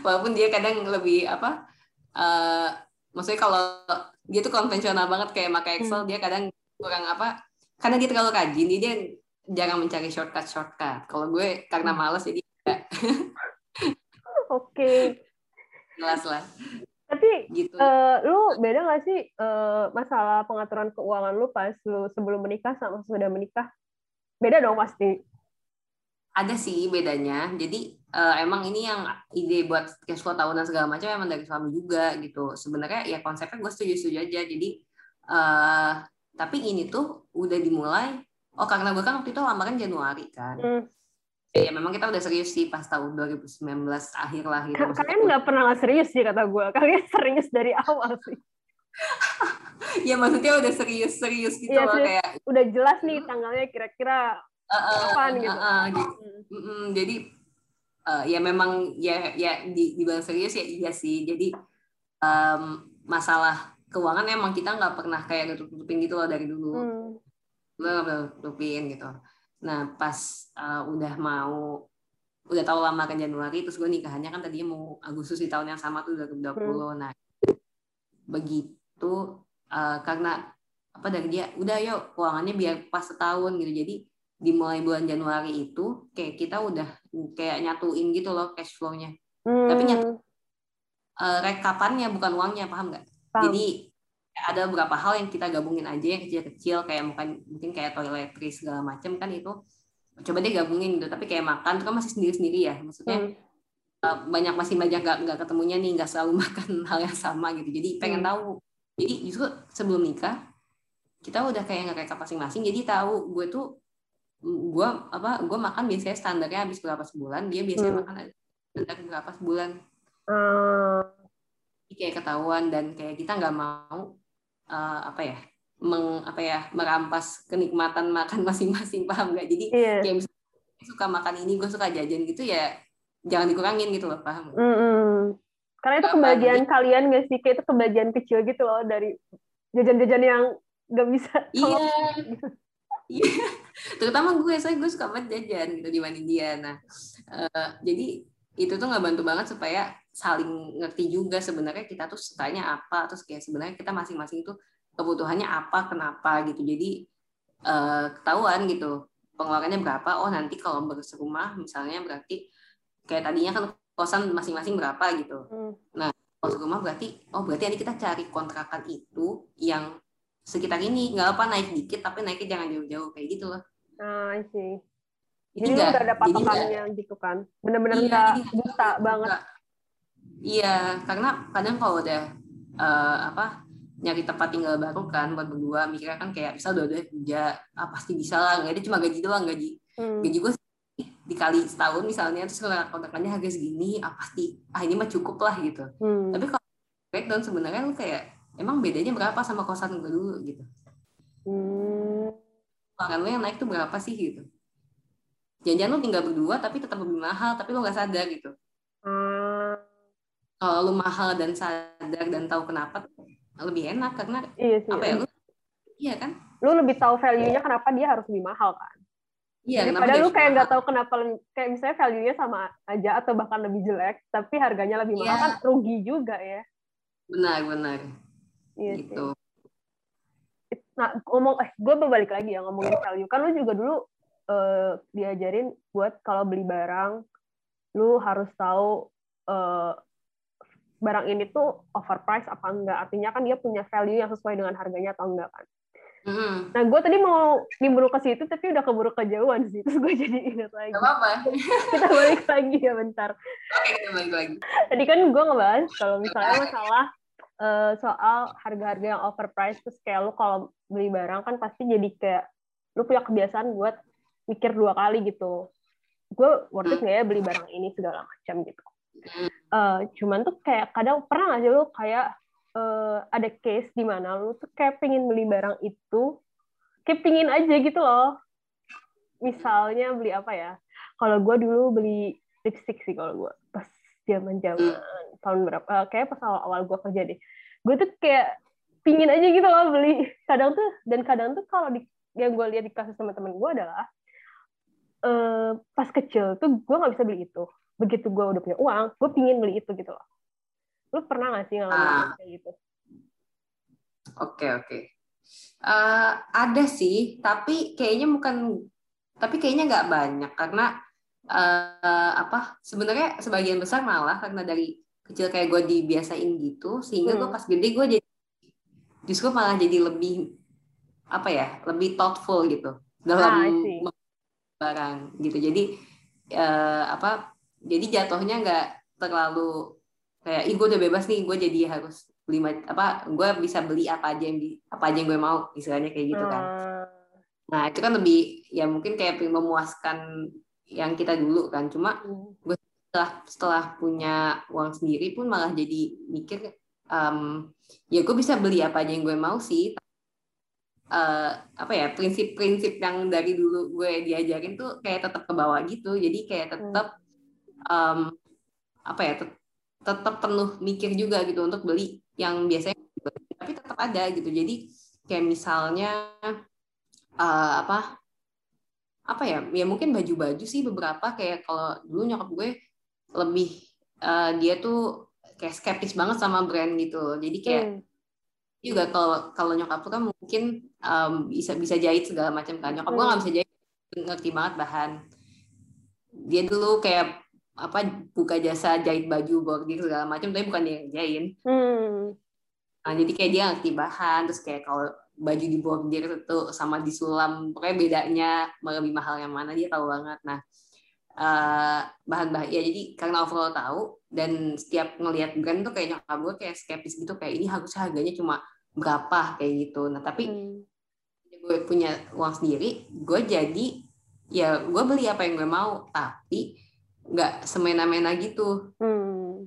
B: Walaupun dia kadang lebih apa? Uh, maksudnya kalau dia tuh konvensional banget kayak pakai Excel, hmm. dia kadang kurang apa? Karena dia terlalu rajin, dia jarang mencari shortcut shortcut. Kalau gue karena hmm. males jadi
A: Oke. Okay.
B: Jelas lah.
A: Tapi gitu. uh, lu beda gak sih uh, masalah pengaturan keuangan lu pas lu sebelum menikah sama sudah menikah? Beda dong pasti.
B: Ada sih bedanya. Jadi uh, emang ini yang ide buat cash flow tahunan segala macam emang dari suami juga gitu. Sebenarnya ya konsepnya gue setuju-setuju aja. Jadi uh, tapi ini tuh udah dimulai. Oh karena gue kan waktu itu lamaran Januari kan. Hmm. Ya memang kita udah serius sih pas tahun 2019 akhir lah gitu.
A: Kalian nggak pernah nggak serius sih kata gue. Kalian serius dari awal sih.
B: ya maksudnya udah serius-serius gitu ya, loh serius. kayak.
A: Udah jelas nih tanggalnya kira-kira uh, uh, kapan gitu. Uh, uh,
B: gitu. Hmm. Mm jadi uh, ya memang ya ya di, di serius ya iya sih. Jadi um, masalah keuangan emang kita nggak pernah kayak tutup-tutupin gitu loh dari dulu. Hmm. Nggak pernah tutupin gitu Nah, pas uh, udah mau udah tahu lama kan Januari terus gue nikahnya kan tadinya mau Agustus di tahun yang sama tuh 2020. Hmm. Nah, begitu uh, karena apa dari dia udah yuk keuangannya biar pas setahun gitu. Jadi dimulai bulan Januari itu kayak kita udah kayak nyatuin gitu loh cash flow-nya. Hmm. Tapi nyatu uh, rekapannya bukan uangnya, paham nggak? Jadi ada beberapa hal yang kita gabungin aja yang kecil-kecil kayak mungkin mungkin kayak toiletries segala macam kan itu coba deh gabungin gitu tapi kayak makan itu kan masih sendiri-sendiri ya maksudnya hmm. uh, banyak masih banyak gak, gak ketemunya nih nggak selalu makan hal yang sama gitu jadi pengen hmm. tahu jadi justru sebelum nikah kita udah kayak nggak kayak masing-masing jadi tahu gue tuh gue apa gue makan biasanya standarnya habis berapa sebulan dia biasanya hmm. makan standar berapa sebulan hmm. kayak ketahuan dan kayak kita nggak mau uh, apa ya meng apa ya merampas kenikmatan makan masing-masing paham nggak? Jadi yeah. kayak misalnya suka makan ini gue suka jajan gitu ya jangan dikurangin gitu loh paham mm
A: -hmm. karena itu kebahagiaan gitu. kalian nggak sih? Kayak itu kebahagiaan kecil gitu loh dari jajan-jajan yang nggak bisa
B: iya. iya. Terutama gue saya gue suka banget jajan gitu dibanding dia. Nah uh, jadi itu tuh nggak bantu banget supaya saling ngerti juga sebenarnya kita tuh sukanya apa. Terus kayak sebenarnya kita masing-masing tuh kebutuhannya apa kenapa gitu. Jadi uh, ketahuan gitu pengeluarannya berapa. Oh nanti kalau berserumah misalnya berarti kayak tadinya kan kosan masing-masing berapa gitu. Hmm. nah kalau serumah berarti oh berarti nanti kita cari kontrakan itu yang sekitar ini. Nggak apa naik dikit tapi naiknya jangan jauh-jauh kayak gitu loh.
A: Ah sih jadi nggak ada patokannya gitu kan? Benar-benar iya, nggak buta banget.
B: Iya, karena kadang kalau udah uh, apa nyari tempat tinggal baru kan buat berdua mikirnya kan kayak bisa udah udah kerja ah, pasti bisa lah. Nggak ada cuma gaji doang gaji. Hmm. gaji gue dikali setahun misalnya terus kalau kontrakannya harga segini ah pasti ah ini mah cukup lah gitu. Hmm. tapi kalau breakdown sebenarnya lu kayak emang bedanya berapa sama kosan gue dulu gitu. Hmm. lu yang naik tuh berapa sih gitu jangan-jangan lu tinggal berdua tapi tetap lebih mahal tapi lu nggak sadar gitu. Kalau lu mahal dan sadar dan tahu kenapa lebih enak karena iya sih, apa ya lu iya kan?
A: Lu lebih tahu value-nya kenapa dia harus lebih mahal kan? Iya padahal lu kayak nggak tahu kenapa kayak misalnya value-nya sama aja atau bahkan lebih jelek tapi harganya lebih mahal iya. kan rugi juga ya.
B: Benar benar. Iya gitu.
A: sih. nah ngomong eh gue berbalik lagi ya ngomongin value. Kan lu juga dulu uh, diajarin buat kalau beli barang lu harus tahu uh, barang ini tuh overpriced apa enggak. Artinya kan dia punya value yang sesuai dengan harganya atau enggak kan. Mm. Nah, gue tadi mau diburu ke situ, tapi udah keburu kejauhan sih. Terus gue jadi ingat lagi.
B: Gak apa-apa.
A: kita balik lagi ya bentar.
B: Oke, kita balik lagi.
A: Tadi kan gue ngebahas kalau misalnya masalah uh, soal harga-harga yang overpriced, terus kayak lu kalau beli barang kan pasti jadi kayak lu punya kebiasaan buat mikir dua kali gitu. Gue worth it nggak ya beli barang ini segala macam gitu. Uh, cuman tuh kayak kadang pernah nggak sih lu kayak uh, ada case di mana lu tuh kayak pengen beli barang itu, kayak pingin aja gitu loh. Misalnya beli apa ya? Kalau gue dulu beli lipstick sih kalau gue pas zaman zaman tahun berapa? Uh, kayak pas awal awal gue kerja deh. Gue tuh kayak pingin aja gitu loh beli. Kadang tuh dan kadang tuh kalau di yang gue lihat di kasus teman-teman gue adalah uh, pas kecil tuh gue nggak bisa beli itu begitu gue udah punya uang gue pingin beli itu gitu loh lu pernah gak sih ngalamin ah. kayak gitu
B: oke okay, oke okay. uh, eh, ada sih tapi kayaknya bukan tapi kayaknya nggak banyak karena uh, apa sebenarnya sebagian besar malah karena dari kecil kayak gue dibiasain gitu sehingga hmm. gue pas gede gue jadi justru malah jadi lebih apa ya lebih thoughtful gitu dalam ah, barang gitu jadi uh, apa jadi jatuhnya nggak terlalu kayak ih gue udah bebas nih gue jadi harus beli apa gue bisa beli apa aja yang di, apa aja yang gue mau istilahnya kayak gitu kan hmm. nah itu kan lebih ya mungkin kayak memuaskan yang kita dulu kan cuma
A: Hmm.
B: gue setelah setelah punya uang sendiri pun malah jadi mikir um, ya gue bisa beli apa aja yang gue mau sih Eh, apa ya prinsip-prinsip yang dari dulu gue diajarin tuh kayak tetap ke bawah gitu. Jadi kayak tetap um, apa ya tet- tetap penuh mikir juga gitu untuk beli yang biasanya tapi tetap ada gitu. Jadi kayak misalnya eh, apa apa ya ya mungkin baju-baju sih beberapa. Kayak kalau dulu nyokap gue lebih eh, dia tuh kayak skeptis banget sama brand gitu. Jadi kayak
A: Hmm.
B: Juga kalau kalau nyokap tuh kan mungkin um, bisa bisa jahit segala macam kan nyokap gue
A: Hmm.
B: nggak bisa jahit ngerti banget bahan dia dulu kayak apa buka jasa jahit baju bordir segala macam tapi bukan dia yang jahin
A: Hmm.
B: nah, jadi kayak dia ngerti bahan terus kayak kalau baju di bordir itu sama disulam pokoknya bedanya lebih mahal yang mana dia tahu banget nah eh, bahan-bahan ya jadi karena overall tahu dan setiap ngelihat brand tuh kayak nyokap gue kayak skeptis gitu kayak ini harusnya harganya cuma berapa kayak gitu nah tapi
A: Hmm.
B: gue punya uang sendiri gue jadi ya gue beli apa yang gue mau tapi nggak semena-mena gitu
A: Hmm.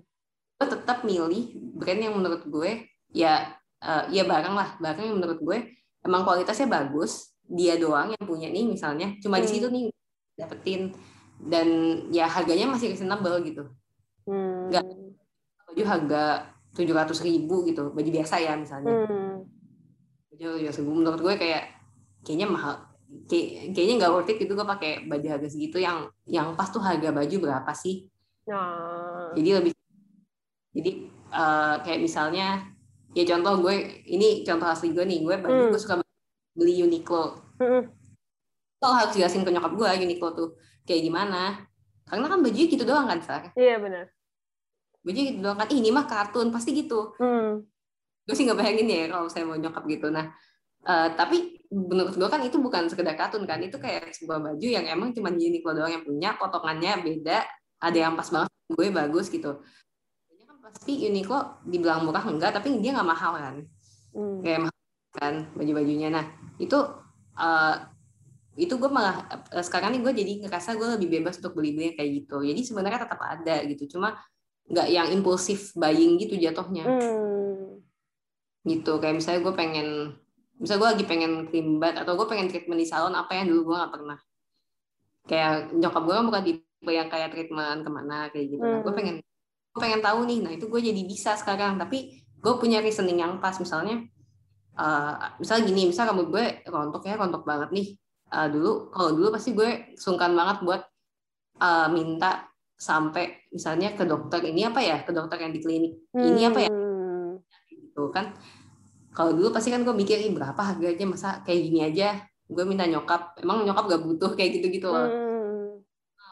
B: gue tetap milih brand yang menurut gue ya eh, ya barang lah barang yang menurut gue emang kualitasnya bagus dia doang yang punya nih misalnya cuma di
A: Hmm.
B: situ nih dapetin dan ya harganya masih reasonable gitu
A: Hmm.
B: Nggak. baju harga tujuh ratus ribu gitu baju biasa ya misalnya
A: Hmm.
B: baju ya ribu menurut gue kayak kayaknya mahal kayak, kayaknya nggak worth it gitu gue pakai baju harga segitu yang yang pas tuh harga baju berapa sih
A: Nah.
B: jadi lebih jadi eh, kayak misalnya ya contoh gue ini contoh asli gue nih gue baju
A: Hmm.
B: gue suka beli Uniqlo
A: Hmm.
B: Lo harus jelasin ke nyokap gue Uniqlo tuh kayak gimana karena kan bajunya gitu doang kan Sar
A: Iya benar.
B: Gitu doang kan ini mah kartun. Pasti gitu.
A: Hmm.
B: gue sih nggak bayangin ya kalau saya mau nyokap gitu. Nah eh, tapi menurut gue kan itu bukan sekedar kartun kan. Itu kayak sebuah baju yang emang cuma Uniqlo doang yang punya potongannya beda ada yang pas banget gue bagus gitu. Kan pasti Uniqlo dibilang murah enggak tapi dia nggak mahal kan.
A: Hmm.
B: kayak mahal kan baju-bajunya. Nah itu eh, itu gue malah eh, sekarang nih gue jadi ngerasa gue lebih bebas untuk beli-beli kayak gitu. Jadi sebenarnya tetap ada gitu. Cuma nggak yang impulsif buying gitu jatuhnya.
A: Hmm.
B: gitu kayak misalnya gue pengen misalnya gue lagi pengen cream bath atau gue pengen treatment di salon apa yang dulu gue nggak pernah. Kayak nyokap gue kan bukan tipe yang kayak treatment ke mana kayak gitu. Nah gue
A: Hmm.
B: pengen gue pengen tahu nih nah itu gue jadi bisa sekarang. Tapi gue punya reasoning yang pas misalnya eh, misalnya gini misal rambut gue rontok ya rontok banget nih. Eh, dulu kalau dulu pasti gue sungkan banget buat eh, minta sampai misalnya ke dokter ini apa ya? Ke dokter yang di klinik. Ini apa ya?
A: Hmm.
B: gitu kan. Kalau dulu pasti kan gue mikir "Ih, berapa harganya? Masa kayak gini aja? Gue minta nyokap. Emang nyokap gak butuh? Kayak gitu gitu loh.
A: Hmm.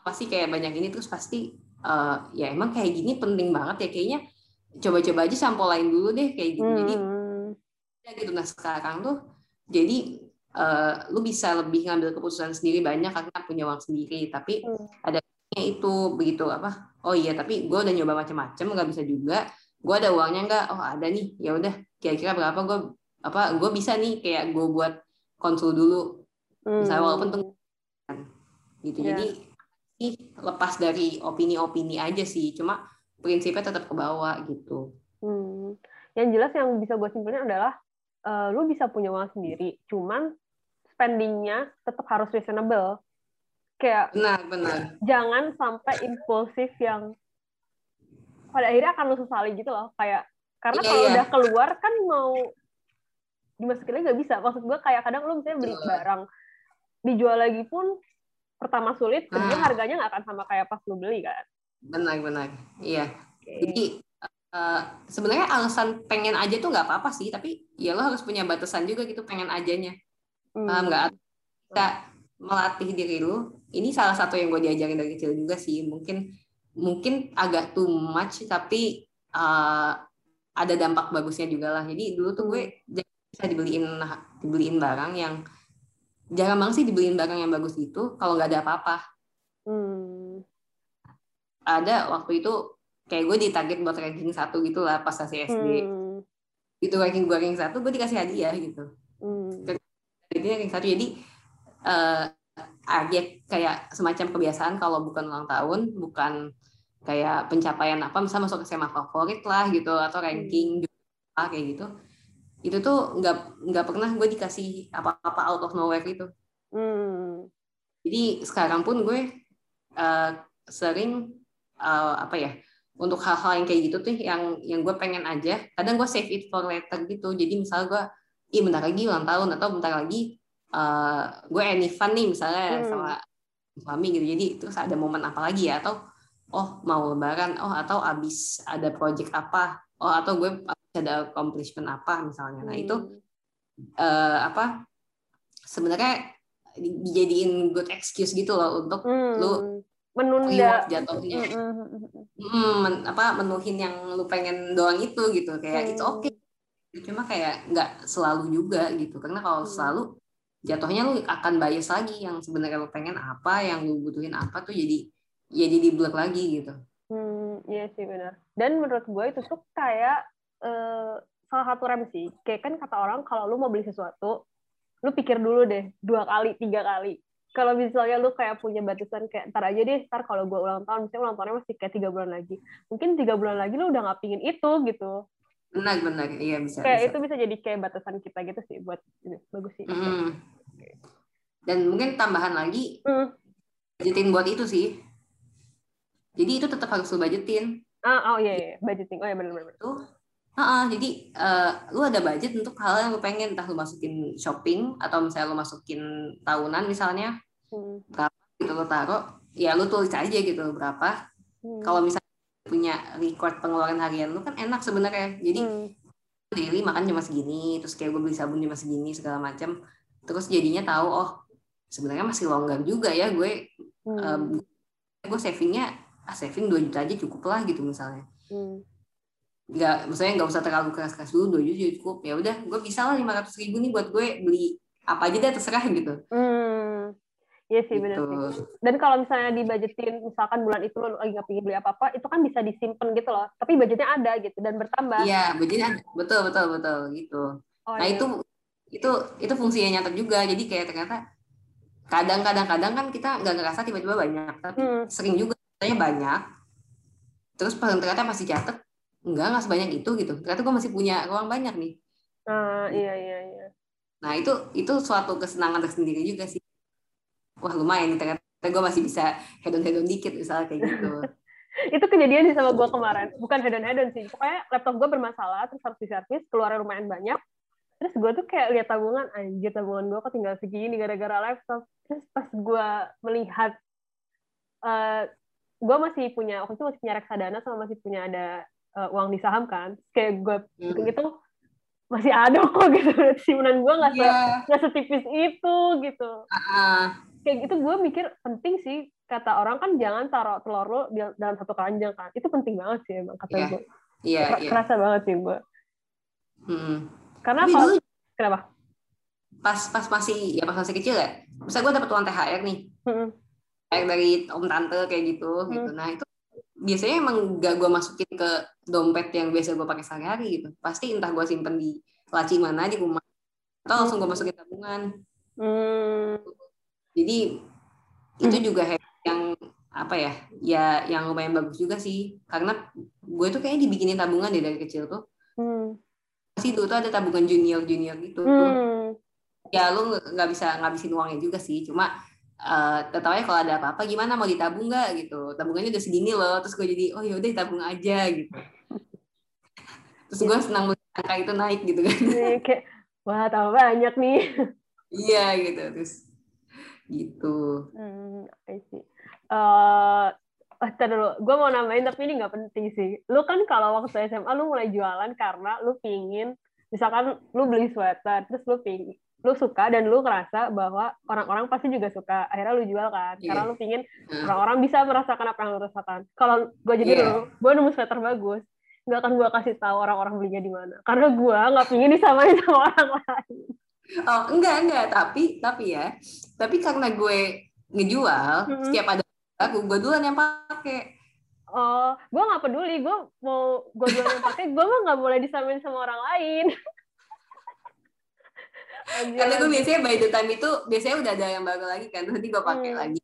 B: pasti kayak banyak ini terus pasti eh, ya emang kayak gini penting banget ya. Kayaknya coba-coba aja sampolain dulu deh kayak gitu. Jadi
A: Hmm.
B: ya gitu nah sekarang tuh jadi eh, lu bisa lebih ngambil keputusan sendiri banyak karena punya uang sendiri. Tapi
A: Hmm.
B: ada itu begitu apa oh iya tapi gue udah nyoba macam-macam nggak bisa juga gue ada uangnya nggak oh ada nih ya udah kira-kira berapa gue apa gue bisa nih kayak gue buat konsul dulu misalnya walaupun tunggu gitu
A: Iya.
B: jadi lepas dari opini-opini aja sih cuma prinsipnya tetap ke bawah gitu
A: Hmm. Yang jelas yang bisa gue simpulin adalah eh, lu bisa punya uang sendiri, cuman spendingnya tetap harus reasonable. Kayak
B: benar benar
A: jangan sampai impulsif yang pada akhirnya akan lu sesali gitu loh. Kayak karena
B: Iya,
A: kalau
B: iya.
A: udah keluar kan mau dimasukin lagi nggak bisa. Maksud gue kayak kadang lu misalnya beli barang dijual lagi pun pertama sulit, kedua
B: Ah.
A: harganya nggak akan sama kayak pas lu beli kan.
B: benar benar iya
A: Oke.
B: Jadi eh, sebenarnya alasan pengen aja tuh nggak apa-apa sih, tapi ya lo harus punya batasan juga gitu pengen ajanya.
A: Hmm.
B: Nggak? Bisa melatih diri lu. Ini salah satu yang gue diajarin dari kecil juga sih. Mungkin mungkin agak too much, tapi eh, ada dampak bagusnya juga lah. Jadi dulu tuh gue bisa dibeliin dibeliin barang yang jarang banget sih dibeliin barang yang bagus itu kalau nggak ada apa-apa.
A: Hmm.
B: Ada waktu itu kayak gue ditarget buat ranking satu gitu lah pas masih SD.
A: Hmm.
B: Itu ranking gue ranking satu, gue dikasih hadiah gitu.
A: Hmm.
B: Jadi ranking satu. Jadi eh, ada kayak semacam kebiasaan kalau bukan ulang tahun, bukan kayak pencapaian apa, misalnya masuk ke SMA favorit lah gitu atau ranking hmm. kayak gitu. Itu tuh nggak nggak pernah gue dikasih apa-apa out of nowhere itu. Hmm. Jadi sekarang pun gue uh, sering uh, apa ya untuk hal-hal yang kayak gitu tuh yang yang gue pengen aja. Kadang gue save it for later gitu. Jadi misalnya gue, ih bentar lagi ulang tahun atau bentar lagi uh, gue any fun nih misalnya hmm. sama suami gitu jadi terus ada momen apa lagi ya atau oh mau lebaran oh atau abis ada project apa oh atau gue ada accomplishment apa misalnya nah itu uh, apa sebenarnya dijadiin good excuse gitu loh untuk hmm. lu
A: menunda
B: jatuhnya hmm, hmm, men, apa menuhin yang lu pengen doang itu gitu kayak hmm. itu oke okay. cuma kayak nggak selalu juga gitu karena kalau hmm. selalu jatuhnya lu akan bias lagi yang sebenarnya lu pengen apa yang lu butuhin apa tuh jadi ya jadi blok lagi gitu.
A: Hmm iya sih benar. Dan menurut gue itu tuh kayak uh, salah satu rem sih kayak kan kata orang kalau lu mau beli sesuatu lu pikir dulu deh dua kali tiga kali. Kalau misalnya lu kayak punya batasan kayak ntar aja deh ntar kalau gue ulang tahun misalnya ulang tahunnya masih kayak tiga bulan lagi. Mungkin tiga bulan lagi lu udah nggak pingin itu gitu.
B: Benar benar. Iya bisa
A: kayak
B: bisa.
A: itu bisa jadi kayak batasan kita gitu sih buat ini bagus sih. Mm
B: dan mungkin tambahan lagi hmm. budgeting buat itu sih. Jadi itu tetap harus lu budgetin.
A: Ah oh iya iya budgeting. Oh iya benar-benar
B: tuh uh, uh, jadi uh, lu ada budget untuk hal yang lu pengen. Entah lu masukin shopping atau misalnya lu masukin tahunan misalnya. Hmm. berapa gitu lu taruh ya lu tulis aja gitu berapa. Hmm. kalau misalnya punya record pengeluaran harian lu kan enak sebenarnya. Jadi hmm. daily makan cuma segini terus kayak gue beli sabun cuma segini segala macam terus jadinya tahu oh sebenarnya masih longgar juga ya gue hmm. um, gue savingnya ah, saving 2 juta aja cukup lah gitu misalnya hmm. nggak maksudnya nggak usah terlalu keras-keras dulu 2 juta cukup ya udah gue bisa lah 500 ribu nih buat gue beli apa aja deh terserah gitu
A: hmm. Iya sih gitu. benar sih. Dan kalau misalnya dibudgetin, misalkan bulan itu lo lagi nggak pengen beli apa-apa, itu kan bisa disimpan gitu loh. Tapi budgetnya ada gitu dan bertambah.
B: Iya, budgetnya ada. Betul, betul, betul gitu. Oh, nah iya. itu itu itu fungsinya nyata juga. Jadi kayak ternyata kadang-kadang kadang kan kita nggak ngerasa tiba-tiba banyak tapi hmm. sering juga katanya banyak. Terus ternyata masih catet enggak nggak sebanyak itu gitu. Ternyata gue masih punya ruang banyak nih.
A: Uh, iya iya iya.
B: Nah itu itu suatu kesenangan tersendiri juga sih. Wah lumayan nih ternyata gue masih bisa hedon hedon dikit misalnya kayak gitu.
A: Itu kejadian sih sama gue kemarin. Bukan hedon hedon sih pokoknya laptop gue bermasalah terus harus diservis keluar lumayan banyak terus gue tuh kayak lihat tabungan anjir tabungan gue kok tinggal segini gara-gara laptop terus pas gue melihat uh, eh, gue masih punya waktu itu masih punya reksadana sama masih punya ada uh, uang di saham kan kayak gue hmm. gitu masih ada kok gitu simpanan gue nggak yeah. nggak setipis itu gitu uh. kayak gitu gue mikir penting sih kata orang kan jangan taruh telur lo dalam satu keranjang kan itu penting banget sih emang kata yeah. gue yeah, yeah. kerasa banget sih gue hmm karena Tapi kalau, dulu, kenapa?
B: Pas pas masih ya pas masih kecil ya. Bisa gue dapet uang THR nih. Hmm. THR dari om tante kayak gitu hmm. gitu. Nah, itu biasanya emang gak gue masukin ke dompet yang biasa gue pakai sehari-hari gitu. Pasti entah gue simpen di laci mana di rumah atau langsung gue masukin tabungan. Hmm. Jadi itu juga yang apa ya ya yang lumayan bagus juga sih karena gue tuh kayaknya dibikinin tabungan deh dari kecil tuh hmm sih dulu tuh ada tabungan junior junior gitu hmm. ya lu nggak bisa ngabisin uangnya juga sih cuma uh, tetapnya kalau ada apa-apa gimana mau ditabung nggak? gitu. Tabungannya udah segini loh terus gue jadi oh yaudah tabung aja gitu. Terus gue senang angka itu naik gitu kan.
A: Iya, kayak wah tambah banyak nih.
B: Iya gitu terus gitu.
A: Hmm, I see. Uh, Oh, dulu, gue mau nambahin tapi ini nggak penting sih. Lu kan kalau waktu SMA lu mulai jualan karena lu pingin, misalkan lu beli sweater, terus lu pingin, lu suka dan lu ngerasa bahwa orang-orang pasti juga suka. Akhirnya lu jual kan, yeah. karena lu pingin orang-orang bisa merasakan apa yang lu rasakan. Kalau gue jadi yeah. dulu, gue nemu sweater bagus, nggak akan gue kasih tahu orang-orang belinya di mana, karena gue nggak pingin disamain sama orang lain.
B: Oh enggak enggak, tapi tapi ya, tapi karena gue ngejual, mm -hmm. setiap ada aku gue duluan yang pakai
A: oh gue nggak peduli. Gue mau gue duluan yang pakai gue mah nggak boleh disamain sama orang lain.
B: Karena gue biasanya by the time itu biasanya udah ada yang baru lagi kan. Nanti gue pakai hmm. lagi.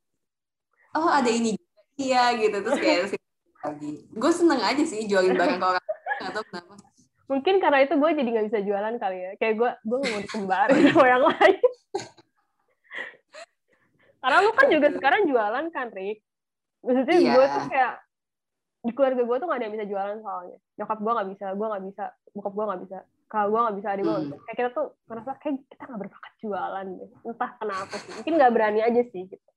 B: Oh ada ini iya gitu. Terus kayak lagi. Gue seneng aja sih jualin barang ke orang. Atau kenapa.
A: Mungkin karena itu gue jadi nggak bisa jualan kali ya. Kayak gue gue nggak mau dikembarin sama yang lain karena lu kan juga sekarang jualan kan Rick maksudnya yeah. gue tuh kayak di keluarga gue tuh gak ada yang bisa jualan soalnya nyokap gue nggak bisa gue nggak bisa bokap gue nggak bisa kalau gue nggak bisa adik gue hmm. kayak kita tuh ngerasa kayak kita nggak berbakat jualan deh entah kenapa sih mungkin nggak berani aja sih gitu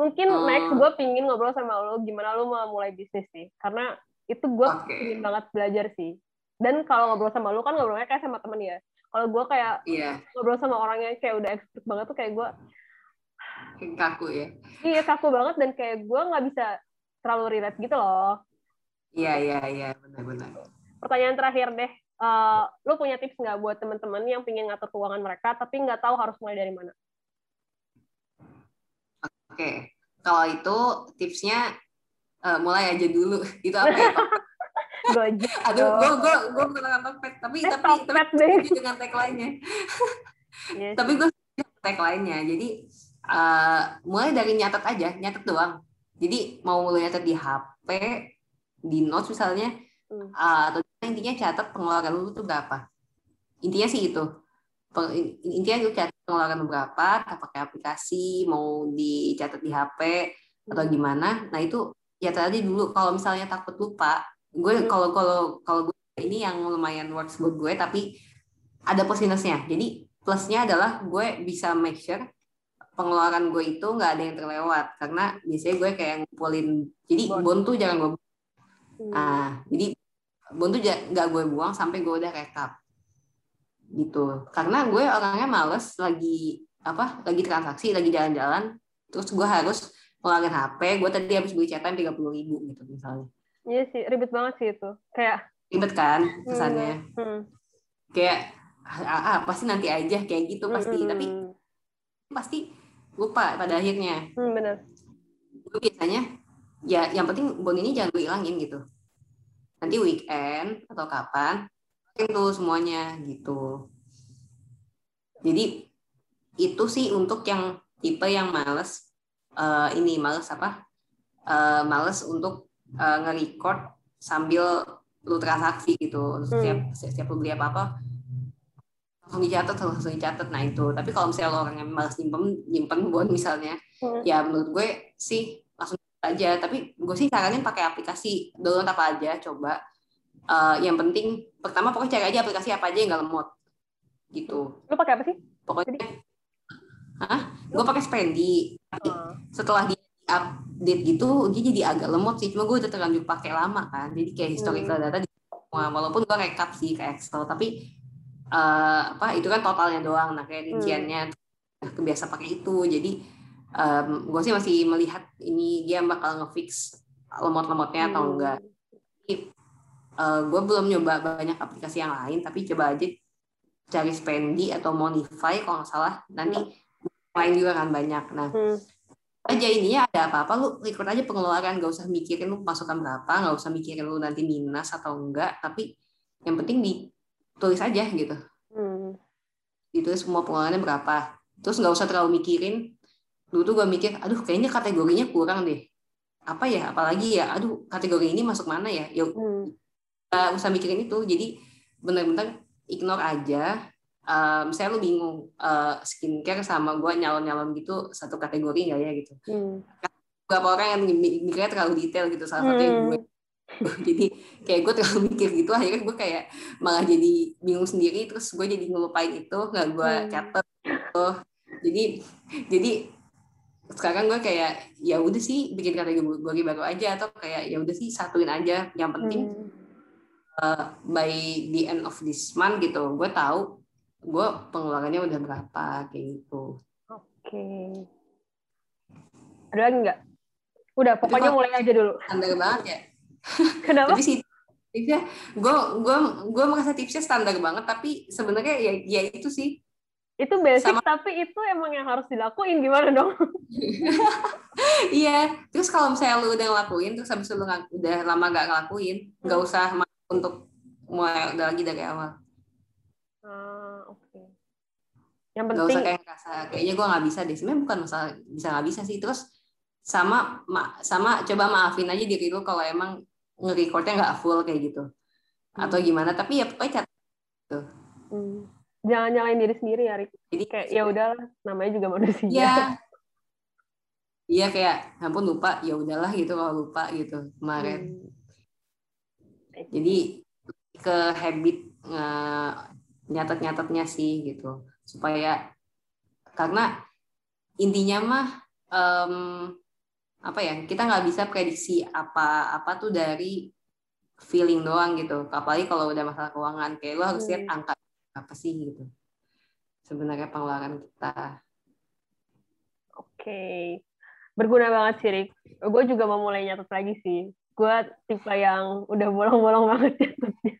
A: mungkin hmm. next gue pingin ngobrol sama lo gimana lo mau mulai bisnis sih karena itu gue okay. pingin banget belajar sih dan kalau ngobrol sama lo kan ngobrolnya kayak sama temen ya kalau gue kayak yeah. ngobrol sama orang yang kayak udah expert banget tuh kayak gue
B: kaku ya
A: iya kaku banget dan kayak gue nggak bisa terlalu relate gitu loh
B: iya iya iya benar-benar
A: pertanyaan terakhir deh uh, lu punya tips nggak buat teman-teman yang pengen ngatur keuangan mereka tapi nggak tahu harus mulai dari mana
B: oke okay. kalau itu tipsnya uh, mulai aja dulu itu apa ya
A: Gojek.
B: Aduh, gue gue gue pernah Tokped, tapi eh, tapi tapi dengan tagline-nya. yes. tapi gue tagline-nya. Jadi uh, mulai dari nyatet aja, nyatet doang. Jadi mau mulai nyatet di HP, di notes misalnya, hmm. uh, atau intinya catat pengeluaran lu tuh berapa. Intinya sih itu. Intinya lu catat pengeluaran berapa, pakai aplikasi, mau dicatat di HP atau hmm. gimana. Nah itu ya tadi dulu. Kalau misalnya takut lupa, gue hmm. kalau kalau kalau gue ini yang lumayan works buat gue, tapi ada plus minusnya. Jadi plusnya adalah gue bisa make sure pengeluaran gue itu nggak ada yang terlewat. Karena biasanya gue kayak ngumpulin jadi bon, bon tuh jangan gue hmm. ah jadi bon tuh nggak gue buang sampai gue udah rekap gitu. Karena gue orangnya males lagi apa lagi transaksi lagi jalan-jalan. Terus gue harus ngeluarin HP gue tadi habis beli cetan tiga puluh ribu gitu misalnya.
A: Iya sih ribet banget sih itu. Kayak
B: ribet kan kesannya. hmm. Hmm. kayak ah, ah, pasti nanti aja kayak gitu pasti. Hmm. tapi pasti lupa pada akhirnya.
A: Hmm, benar.
B: Gue biasanya ya yang penting bon ini jangan gue hilangin gitu. Nanti weekend atau kapan itu semuanya gitu. Jadi itu sih untuk yang tipe yang males uh, ini males apa? Uh, males untuk uh, nge-record sambil lu transaksi gitu. Setiap hmm. setiap lu beli apa apa langsung dicatat langsung dicatat. Nah itu. Tapi kalau misalnya lo orang yang malas nyimpen nyimpen bon misalnya hmm. ya menurut gue sih langsung aja. Tapi gue sih saranin pakai aplikasi download apa aja coba. Uh, yang penting pertama pokoknya cari aja aplikasi apa aja yang gak lemot. Gitu.
A: Lo pakai apa sih?
B: Pokoknya Hah? gue pakai Spendi hmm. setelah di update gitu dia jadi agak lemot sih. Cuma gue udah terlanjur pakai lama kan. Jadi kayak historical hmm. data di walaupun gue rekap sih ke Excel tapi uh, apa itu kan totalnya doang nah kayak rinciannya hmm. kebiasa pakai itu jadi um, gue sih masih melihat ini dia bakal ngefix lemot-lemotnya hmm. atau enggak uh, eh, gue belum nyoba banyak aplikasi yang lain tapi coba aja cari Spendi atau Monify kalau nggak salah nanti hmm. lain juga kan banyak nah hmm. aja ininya ada apa-apa lu record aja pengeluaran gak usah mikirin lu masukan berapa nggak usah mikirin lu nanti minus atau enggak tapi yang penting di tulis aja gitu. Hmm. ditulis semua pengeluarannya berapa. Terus nggak usah terlalu mikirin. Dulu tuh gue mikir aduh kayaknya kategorinya kurang deh. Apa ya? Apalagi ya aduh kategori ini masuk mana ya? Ya hmm. uh, usah mikirin itu. Jadi benar-benar ignore aja. Uh, misalnya lu bingung uh, skincare sama gue nyalon-nyalon gitu satu kategori nggak ya gitu. Hmm. beberapa orang yang mikirnya terlalu detail gitu salah satunya hmm. gue jadi kayak gue terlalu mikir gitu akhirnya gue kayak malah jadi bingung sendiri terus gue jadi ngelupain itu nggak gue hmm. catat gitu. Jadi jadi sekarang gue kayak ya udah sih bikin kategori baru aja atau kayak ya udah sih satuin aja. Yang penting hmm. uh, by the end of this month gitu gue tahu gue pengeluarannya udah berapa kayak gitu.
A: Oke. Okay. ada lagi nggak? Udah pokoknya mulai aja dulu.
B: Standar banget ya
A: Kenapa?
B: tapi sih tipsnya gue gue gue merasa tipsnya standar banget tapi sebenarnya ya ya itu sih
A: itu basic Sama... tapi itu emang yang harus dilakuin gimana dong
B: iya terus kalau misalnya lu udah ngelakuin terus habis lu udah lama gak ngelakuin nggak hmm. usah untuk mulai udah lagi dari awal
A: ah oke okay. yang
B: Gak
A: penting
B: usah kayak ngerasa kayaknya gue nggak bisa deh. Sebenarnya bukan masalah bisa nggak bisa sih. Terus sama ma- sama coba maafin aja diri lu kalau emang nge-recordnya nggak full kayak gitu. Atau
A: Hmm.
B: gimana. Tapi ya pokoknya cat.
A: hmm, jangan nyalain diri sendiri ya Rik.
B: Jadi
A: kayak ya udahlah namanya juga manusia
B: Iya. Iya kayak "Ya ampun lupa ya udahlah gitu kalau lupa gitu kemarin.
A: Hmm.
B: Jadi ke habit nge- nyatet-nyatetnya sih gitu supaya karena intinya mah em, apa ya kita nggak bisa prediksi apa apa tuh dari feeling doang gitu apalagi kalau udah masalah keuangan kayak lo harus lihat
A: Hmm.
B: angka apa sih gitu sebenarnya pengeluaran kita
A: Oke, berguna banget sih, Rik. Gue juga mau mulai nyatet lagi sih. Gue tipe yang udah bolong-bolong banget nyatetnya.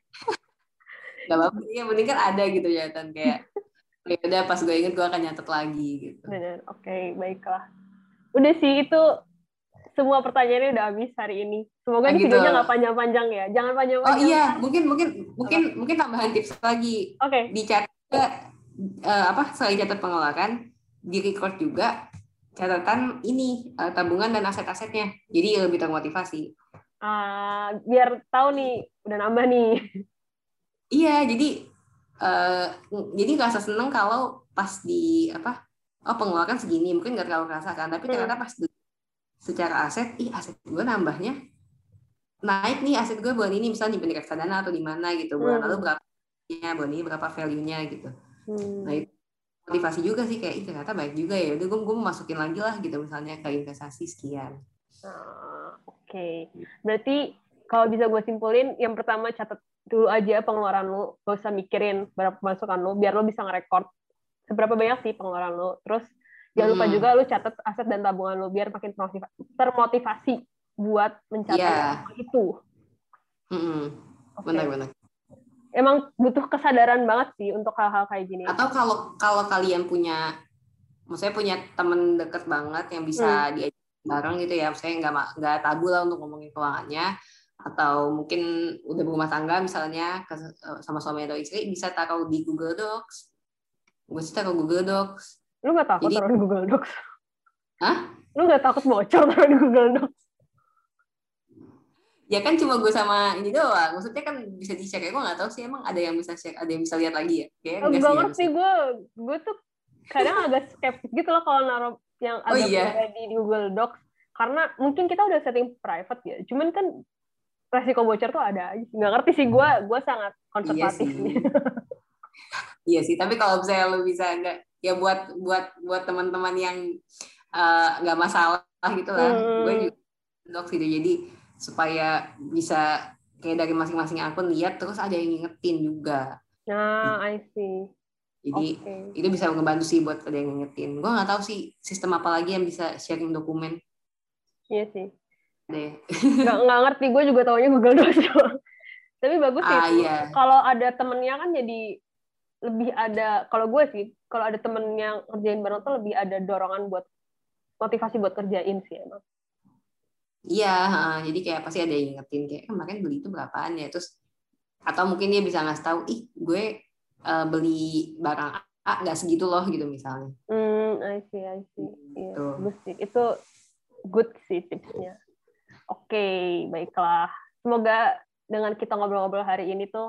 B: Gak apa-apa yang penting kan ada gitu kan kayak ya udah pas gue inget gue akan nyatet lagi gitu.
A: Oke, baiklah. Udah sih, itu semua pertanyaannya udah habis hari ini. Semoga
B: Ah,
A: ini
B: gitu.
A: videonya nggak panjang-panjang ya. Jangan
B: Oh
A: panjang-panjang.
B: iya, mungkin mungkin mungkin mungkin tambahan tips lagi
A: Oke,
B: dicatat juga eh, apa selain catat pengeluaran di record juga catatan ini eh, tabungan dan aset-asetnya. Jadi lebih termotivasi.
A: Ah, biar tahu nih, udah nambah nih.
B: Iya, jadi eh jadi ngerasa seneng kalau pas di apa oh pengeluaran segini mungkin nggak terlalu kerasa kan tapi
A: Hmm.
B: ternyata pas di- secara aset ih aset gue nambahnya naik nih aset gue bulan ini misalnya di reksadana atau di mana gitu bulan
A: Hmm.
B: lalu berapa bulan ini berapa value-nya gitu
A: Hmm.
B: nah itu motivasi juga sih kayak ternyata baik juga ya udah gue gue mau masukin lagi lah gitu misalnya ke investasi sekian
A: Ah, Oke, berarti kalau bisa gue simpulin, yang pertama catat dulu aja pengeluaran lu, gak usah mikirin berapa pemasukan lu, biar lu bisa ngerekord seberapa banyak sih pengeluaran lu. Terus jangan lupa
B: Hmm.
A: juga lu catat aset dan tabungan lu, biar makin termotiva- termotivasi buat mencapai hal itu.
B: Mm-mm.
A: Oke.
B: benar-benar
A: Emang butuh kesadaran banget sih untuk hal-hal kayak gini.
B: atau kalau kalau kalian punya maksudnya punya temen deket banget yang bisa diajak bareng gitu ya maksudnya nggak nggak tabu lah untuk ngomongin keuangannya atau mungkin udah berumah tangga misalnya sama suami atau istri bisa taruh di Google Docs gue sih taruh Google Docs
A: Lu gak takut
B: Jadi-
A: taruh di Google Docs?
B: Hah?
A: Lu gak takut bocor taruh di Google Docs?
B: ya kan cuma gue sama ini doang. Maksudnya kan bisa di share ya gue nggak tahu sih emang ada yang bisa share ada yang bisa lihat lagi ya?
A: Oh,
B: enggak
A: gak
B: sih
A: ngerti gue gue tuh kadang agak skeptis gitu loh kalau naruh yang
B: Oh,
A: agak
B: iya?
A: pribadi di Google Docs. Karena mungkin kita udah setting private ya. Cuman kan resiko bocor tuh ada aja nggak ngerti sih gue gue sangat
B: iya
A: konservatif
B: sih.
A: nih
B: iya sih tapi kalau misalnya lu bisa enggak ya buat buat buat teman-teman yang eh, nggak masalah gitu lah.
A: Hmm.
B: gue juga docs gitu jadi supaya bisa kayak dari masing-masing akun lihat terus ada yang ngingetin juga.
A: Nah I see.
B: Jadi
A: oke.
B: itu bisa ngebantu sih buat ada yang ngingetin. Gue nggak tahu sih sistem apa lagi yang bisa sharing dokumen.
A: Iya sih.
B: Deh.
A: Nggak nggak ngerti. Gue juga taunya Google Docs tapi bagus sih
B: ah iya.
A: Kalau ada temennya kan jadi lebih ada kalau gue sih kalau ada temen yang ngerjain bareng tuh lebih ada dorongan buat motivasi buat kerjain sih emang
B: Iya, jadi kayak pasti ada yang ngingetin kayak kemarin beli itu berapaan ya, terus atau mungkin dia bisa ngasih tahu, ih gue eh, beli barang A nggak segitu loh gitu misalnya.
A: Hmm, I see, I see. Iya,
B: Gitu.
A: bagus sih. Itu good sih tipsnya. Oke, baiklah. Semoga dengan kita ngobrol-ngobrol hari ini tuh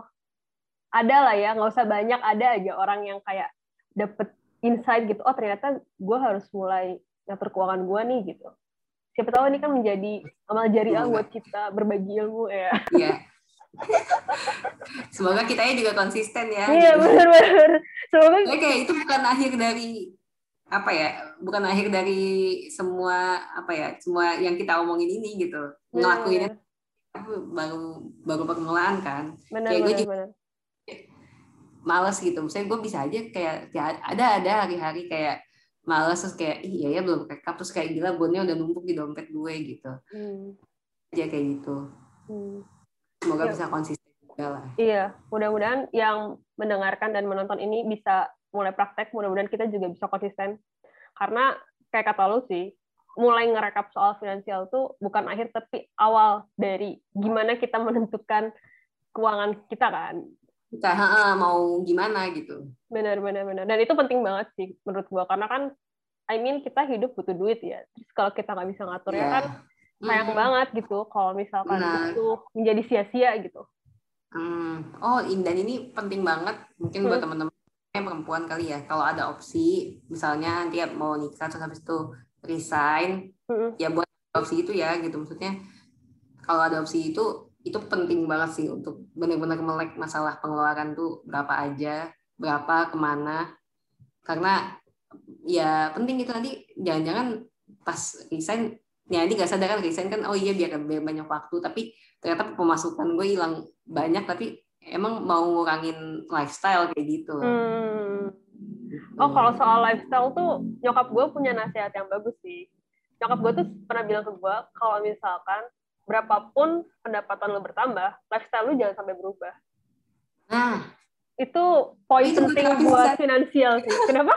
A: ada lah ya, nggak usah banyak, ada aja orang yang kayak dapet insight gitu. Oh ternyata gue harus mulai ngatur keuangan gue nih gitu. Siapa tahu ini kan menjadi amal jariah buat kita berbagi ilmu ya.
B: Iya. Semoga kitanya juga konsisten ya.
A: Iya
B: gitu.
A: benar-benar. Semoga
B: Soalnya kayak itu bukan akhir dari apa ya, bukan akhir dari semua apa ya, semua yang kita omongin ini gitu. Ngelakuinnya baru baru permulaan kan.
A: benar
B: kayak gue
A: benar
B: juga-
A: benar.
B: Males gitu. Misalnya gue bisa aja kayak ya ada ada hari-hari kayak males terus kayak "Ih, iya ya belum rekap terus kayak gila bonnya udah numpuk di dompet gue gitu.
A: Hmm,
B: Aja kayak gitu.
A: hmm.
B: Semoga
A: Iya.
B: bisa konsisten juga lah.
A: Iya, mudah-mudahan yang mendengarkan dan menonton ini bisa mulai praktek, mudah-mudahan kita juga bisa konsisten. Karena kayak kata lu sih, mulai ngerekap soal finansial tuh bukan akhir tapi awal dari gimana kita menentukan keuangan kita kan.
B: Kita ha, mau gimana gitu
A: benar benar benar dan itu penting banget sih menurut gua karena kan I mean kita hidup butuh duit ya terus kalau kita nggak bisa ngatur yeah. ya kan sayang mm. banget gitu kalau misalkan nah. itu menjadi sia-sia gitu
B: hmm. oh dan ini penting banget mungkin hmm. buat teman-teman yang perempuan kali ya kalau ada opsi misalnya nanti mau nikah terus habis itu resign hmm. ya buat opsi itu ya gitu maksudnya kalau ada opsi itu itu penting banget sih untuk benar-benar melek masalah pengeluaran tuh berapa aja, berapa ke mana. Karena ya penting itu nanti jangan-jangan pas resign, ya nanti gak sadar kan resign kan, oh iya biar, biar banyak waktu, tapi ternyata pemasukan gue hilang banyak, tapi emang mau ngurangin lifestyle kayak gitu. Hmm.
A: Oh kalau soal lifestyle tuh nyokap gue punya nasihat yang bagus sih. Nyokap gue tuh pernah bilang ke gue kalau misalkan berapapun pendapatan lo bertambah, lifestyle lo jangan sampai berubah. Nah, itu poin itu penting buat finansial sih. Kenapa?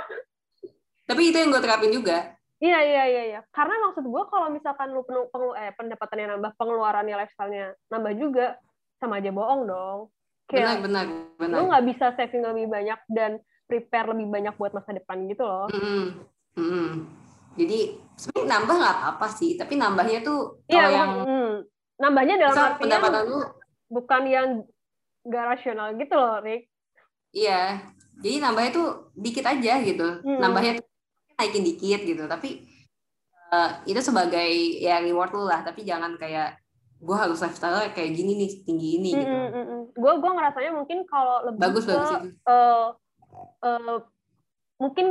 B: Tapi itu yang gue terapin juga.
A: Iya iya iya iya. Karena maksud gue kalau misalkan lu penuh pengelu eh, pendapatannya nambah, pengeluarannya lifestyle-nya nambah juga, sama aja bohong dong.
B: Kayak, benar benar benar.
A: Lu nggak bisa saving lebih banyak dan prepare lebih banyak buat masa depan gitu loh.
B: Mm -hmm. Mm -hmm jadi sebenarnya nambah nggak apa-apa sih, tapi nambahnya tuh iya, yang
A: hmm, nambahnya dalam artian pendapatan lu bukan yang gak rasional gitu loh, Rick.
B: Iya, jadi nambahnya tuh dikit aja gitu, hmm. nambahnya tuh naikin dikit gitu, tapi uh, itu sebagai ya reward lu lah, tapi jangan kayak gue harus lifestyle kayak gini nih tinggi ini hmm, gitu.
A: Gue gue ngerasanya mungkin kalau lebih
B: bagus
A: ke,
B: bagus itu.
A: Uh, uh, mungkin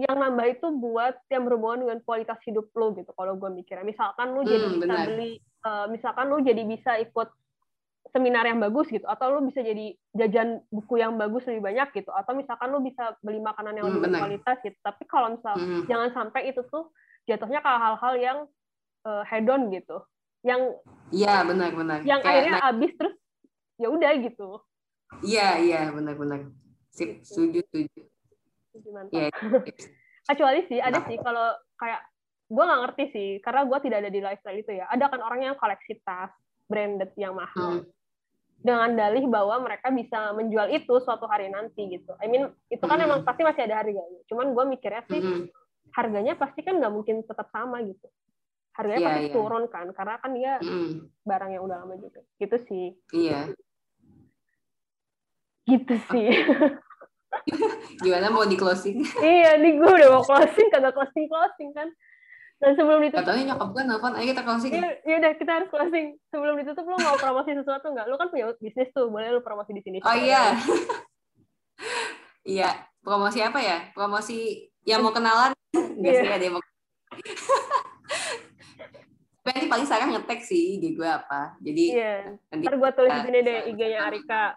A: yang nambah itu buat yang berhubungan dengan kualitas hidup lo gitu kalau gue mikirnya misalkan lo hmm, jadi bisa benar. beli uh, misalkan lo jadi bisa ikut seminar yang bagus gitu atau lo bisa jadi jajan buku yang bagus lebih banyak gitu atau misalkan lo bisa beli makanan yang hmm, lebih berkualitas gitu. Tapi kalau misal hmm. jangan sampai itu tuh jatuhnya ke hal-hal yang uh, hedon gitu. Yang
B: iya benar benar.
A: yang Kayak akhirnya habis terus ya udah gitu.
B: Iya iya benar benar. Sip gitu. setuju setuju
A: mantap. Yeah. Kecuali sih ada sih kalau kayak gue nggak ngerti sih karena gue tidak ada di lifestyle itu ya. Ada kan orang yang koleksi tas branded yang mahal. Hmm. Dengan dalih bahwa mereka bisa menjual itu suatu hari nanti gitu. I mean itu kan hmm. emang pasti masih ada harganya. Cuman gue mikirnya sih hmm. harganya pasti kan nggak mungkin tetap sama gitu. Harganya yeah, pasti yeah. turun kan karena kan dia hmm. barang yang udah lama juga. Gitu sih.
B: Iya.
A: Gitu sih.
B: Gimana mau di closing?
A: iya, nih gue udah mau closing, kagak closing closing kan. Dan sebelum ditutup,
B: katanya nyokap gue nelfon, ayo kita closing.
A: Iya, ya udah kita harus closing. Sebelum ditutup, lo mau promosi sesuatu nggak? Lo kan punya bisnis tuh, boleh lo promosi di sini.
B: Oh iya. iya, promosi apa ya? Promosi yang mau kenalan? Enggak sih, iya. ada yang mau Tapi nanti paling sekarang ngetek sih IG gue apa. Jadi
A: iya. nanti Ntar gue tulis di sini deh IG-nya Arika.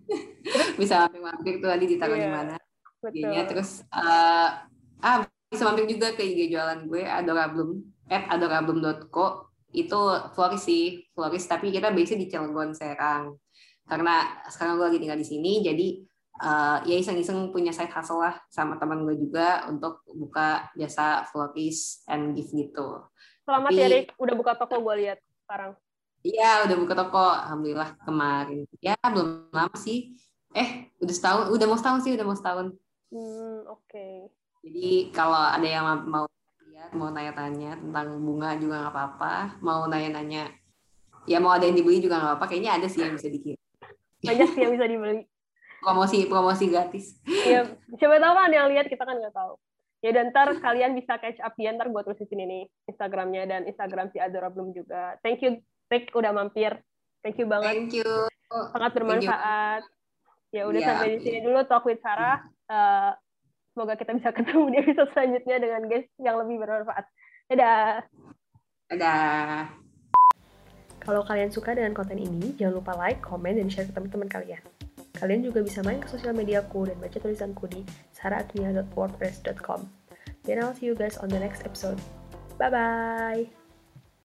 B: bisa mampir-mampir tuh tadi ditaruh yeah, di mana ig terus uh, ah bisa mampir juga ke IG jualan gue adorablum at adorablum.co itu floris sih floris tapi kita biasanya di Cilegon Serang. Karena sekarang gue lagi tinggal di sini jadi uh, ya iseng-iseng punya side hustle lah sama teman gue juga untuk buka jasa floris and gift gitu.
A: Selamat Tapi, ya Rick, udah buka toko gue lihat sekarang.
B: Iya, udah buka toko. Alhamdulillah kemarin. Ya, belum lama sih. Eh, udah setahun, udah mau setahun sih, udah mau setahun.
A: Hmm, oke. Okay.
B: Jadi kalau ada yang mau lihat, mau tanya-tanya tentang bunga juga nggak apa-apa. Mau nanya-nanya, ya mau ada yang dibeli juga nggak apa-apa. Kayaknya ada sih yang bisa dikirim.
A: Banyak sih yang bisa dibeli.
B: promosi promosi gratis.
A: Iya, siapa tahu kan ada yang lihat kita kan nggak tahu. Ya dan ntar kalian bisa catch up ya ntar gue tulis di sini nih Instagramnya dan Instagram si Adora belum juga. Thank you Rick udah mampir. Thank you banget.
B: Thank you.
A: Sangat bermanfaat. Ya udah yeah. sampai di sini dulu talk with Sarah. Uh, semoga kita bisa ketemu di episode selanjutnya dengan guest yang lebih bermanfaat. Dadah.
B: Dadah.
A: Kalau kalian suka dengan konten ini, jangan lupa like, comment, dan share ke teman-teman kalian. Kalian juga bisa main ke sosial mediaku dan baca tulisanku di sarahaknia.wordpress.com. Then I'll see you guys on the next episode. Bye-bye!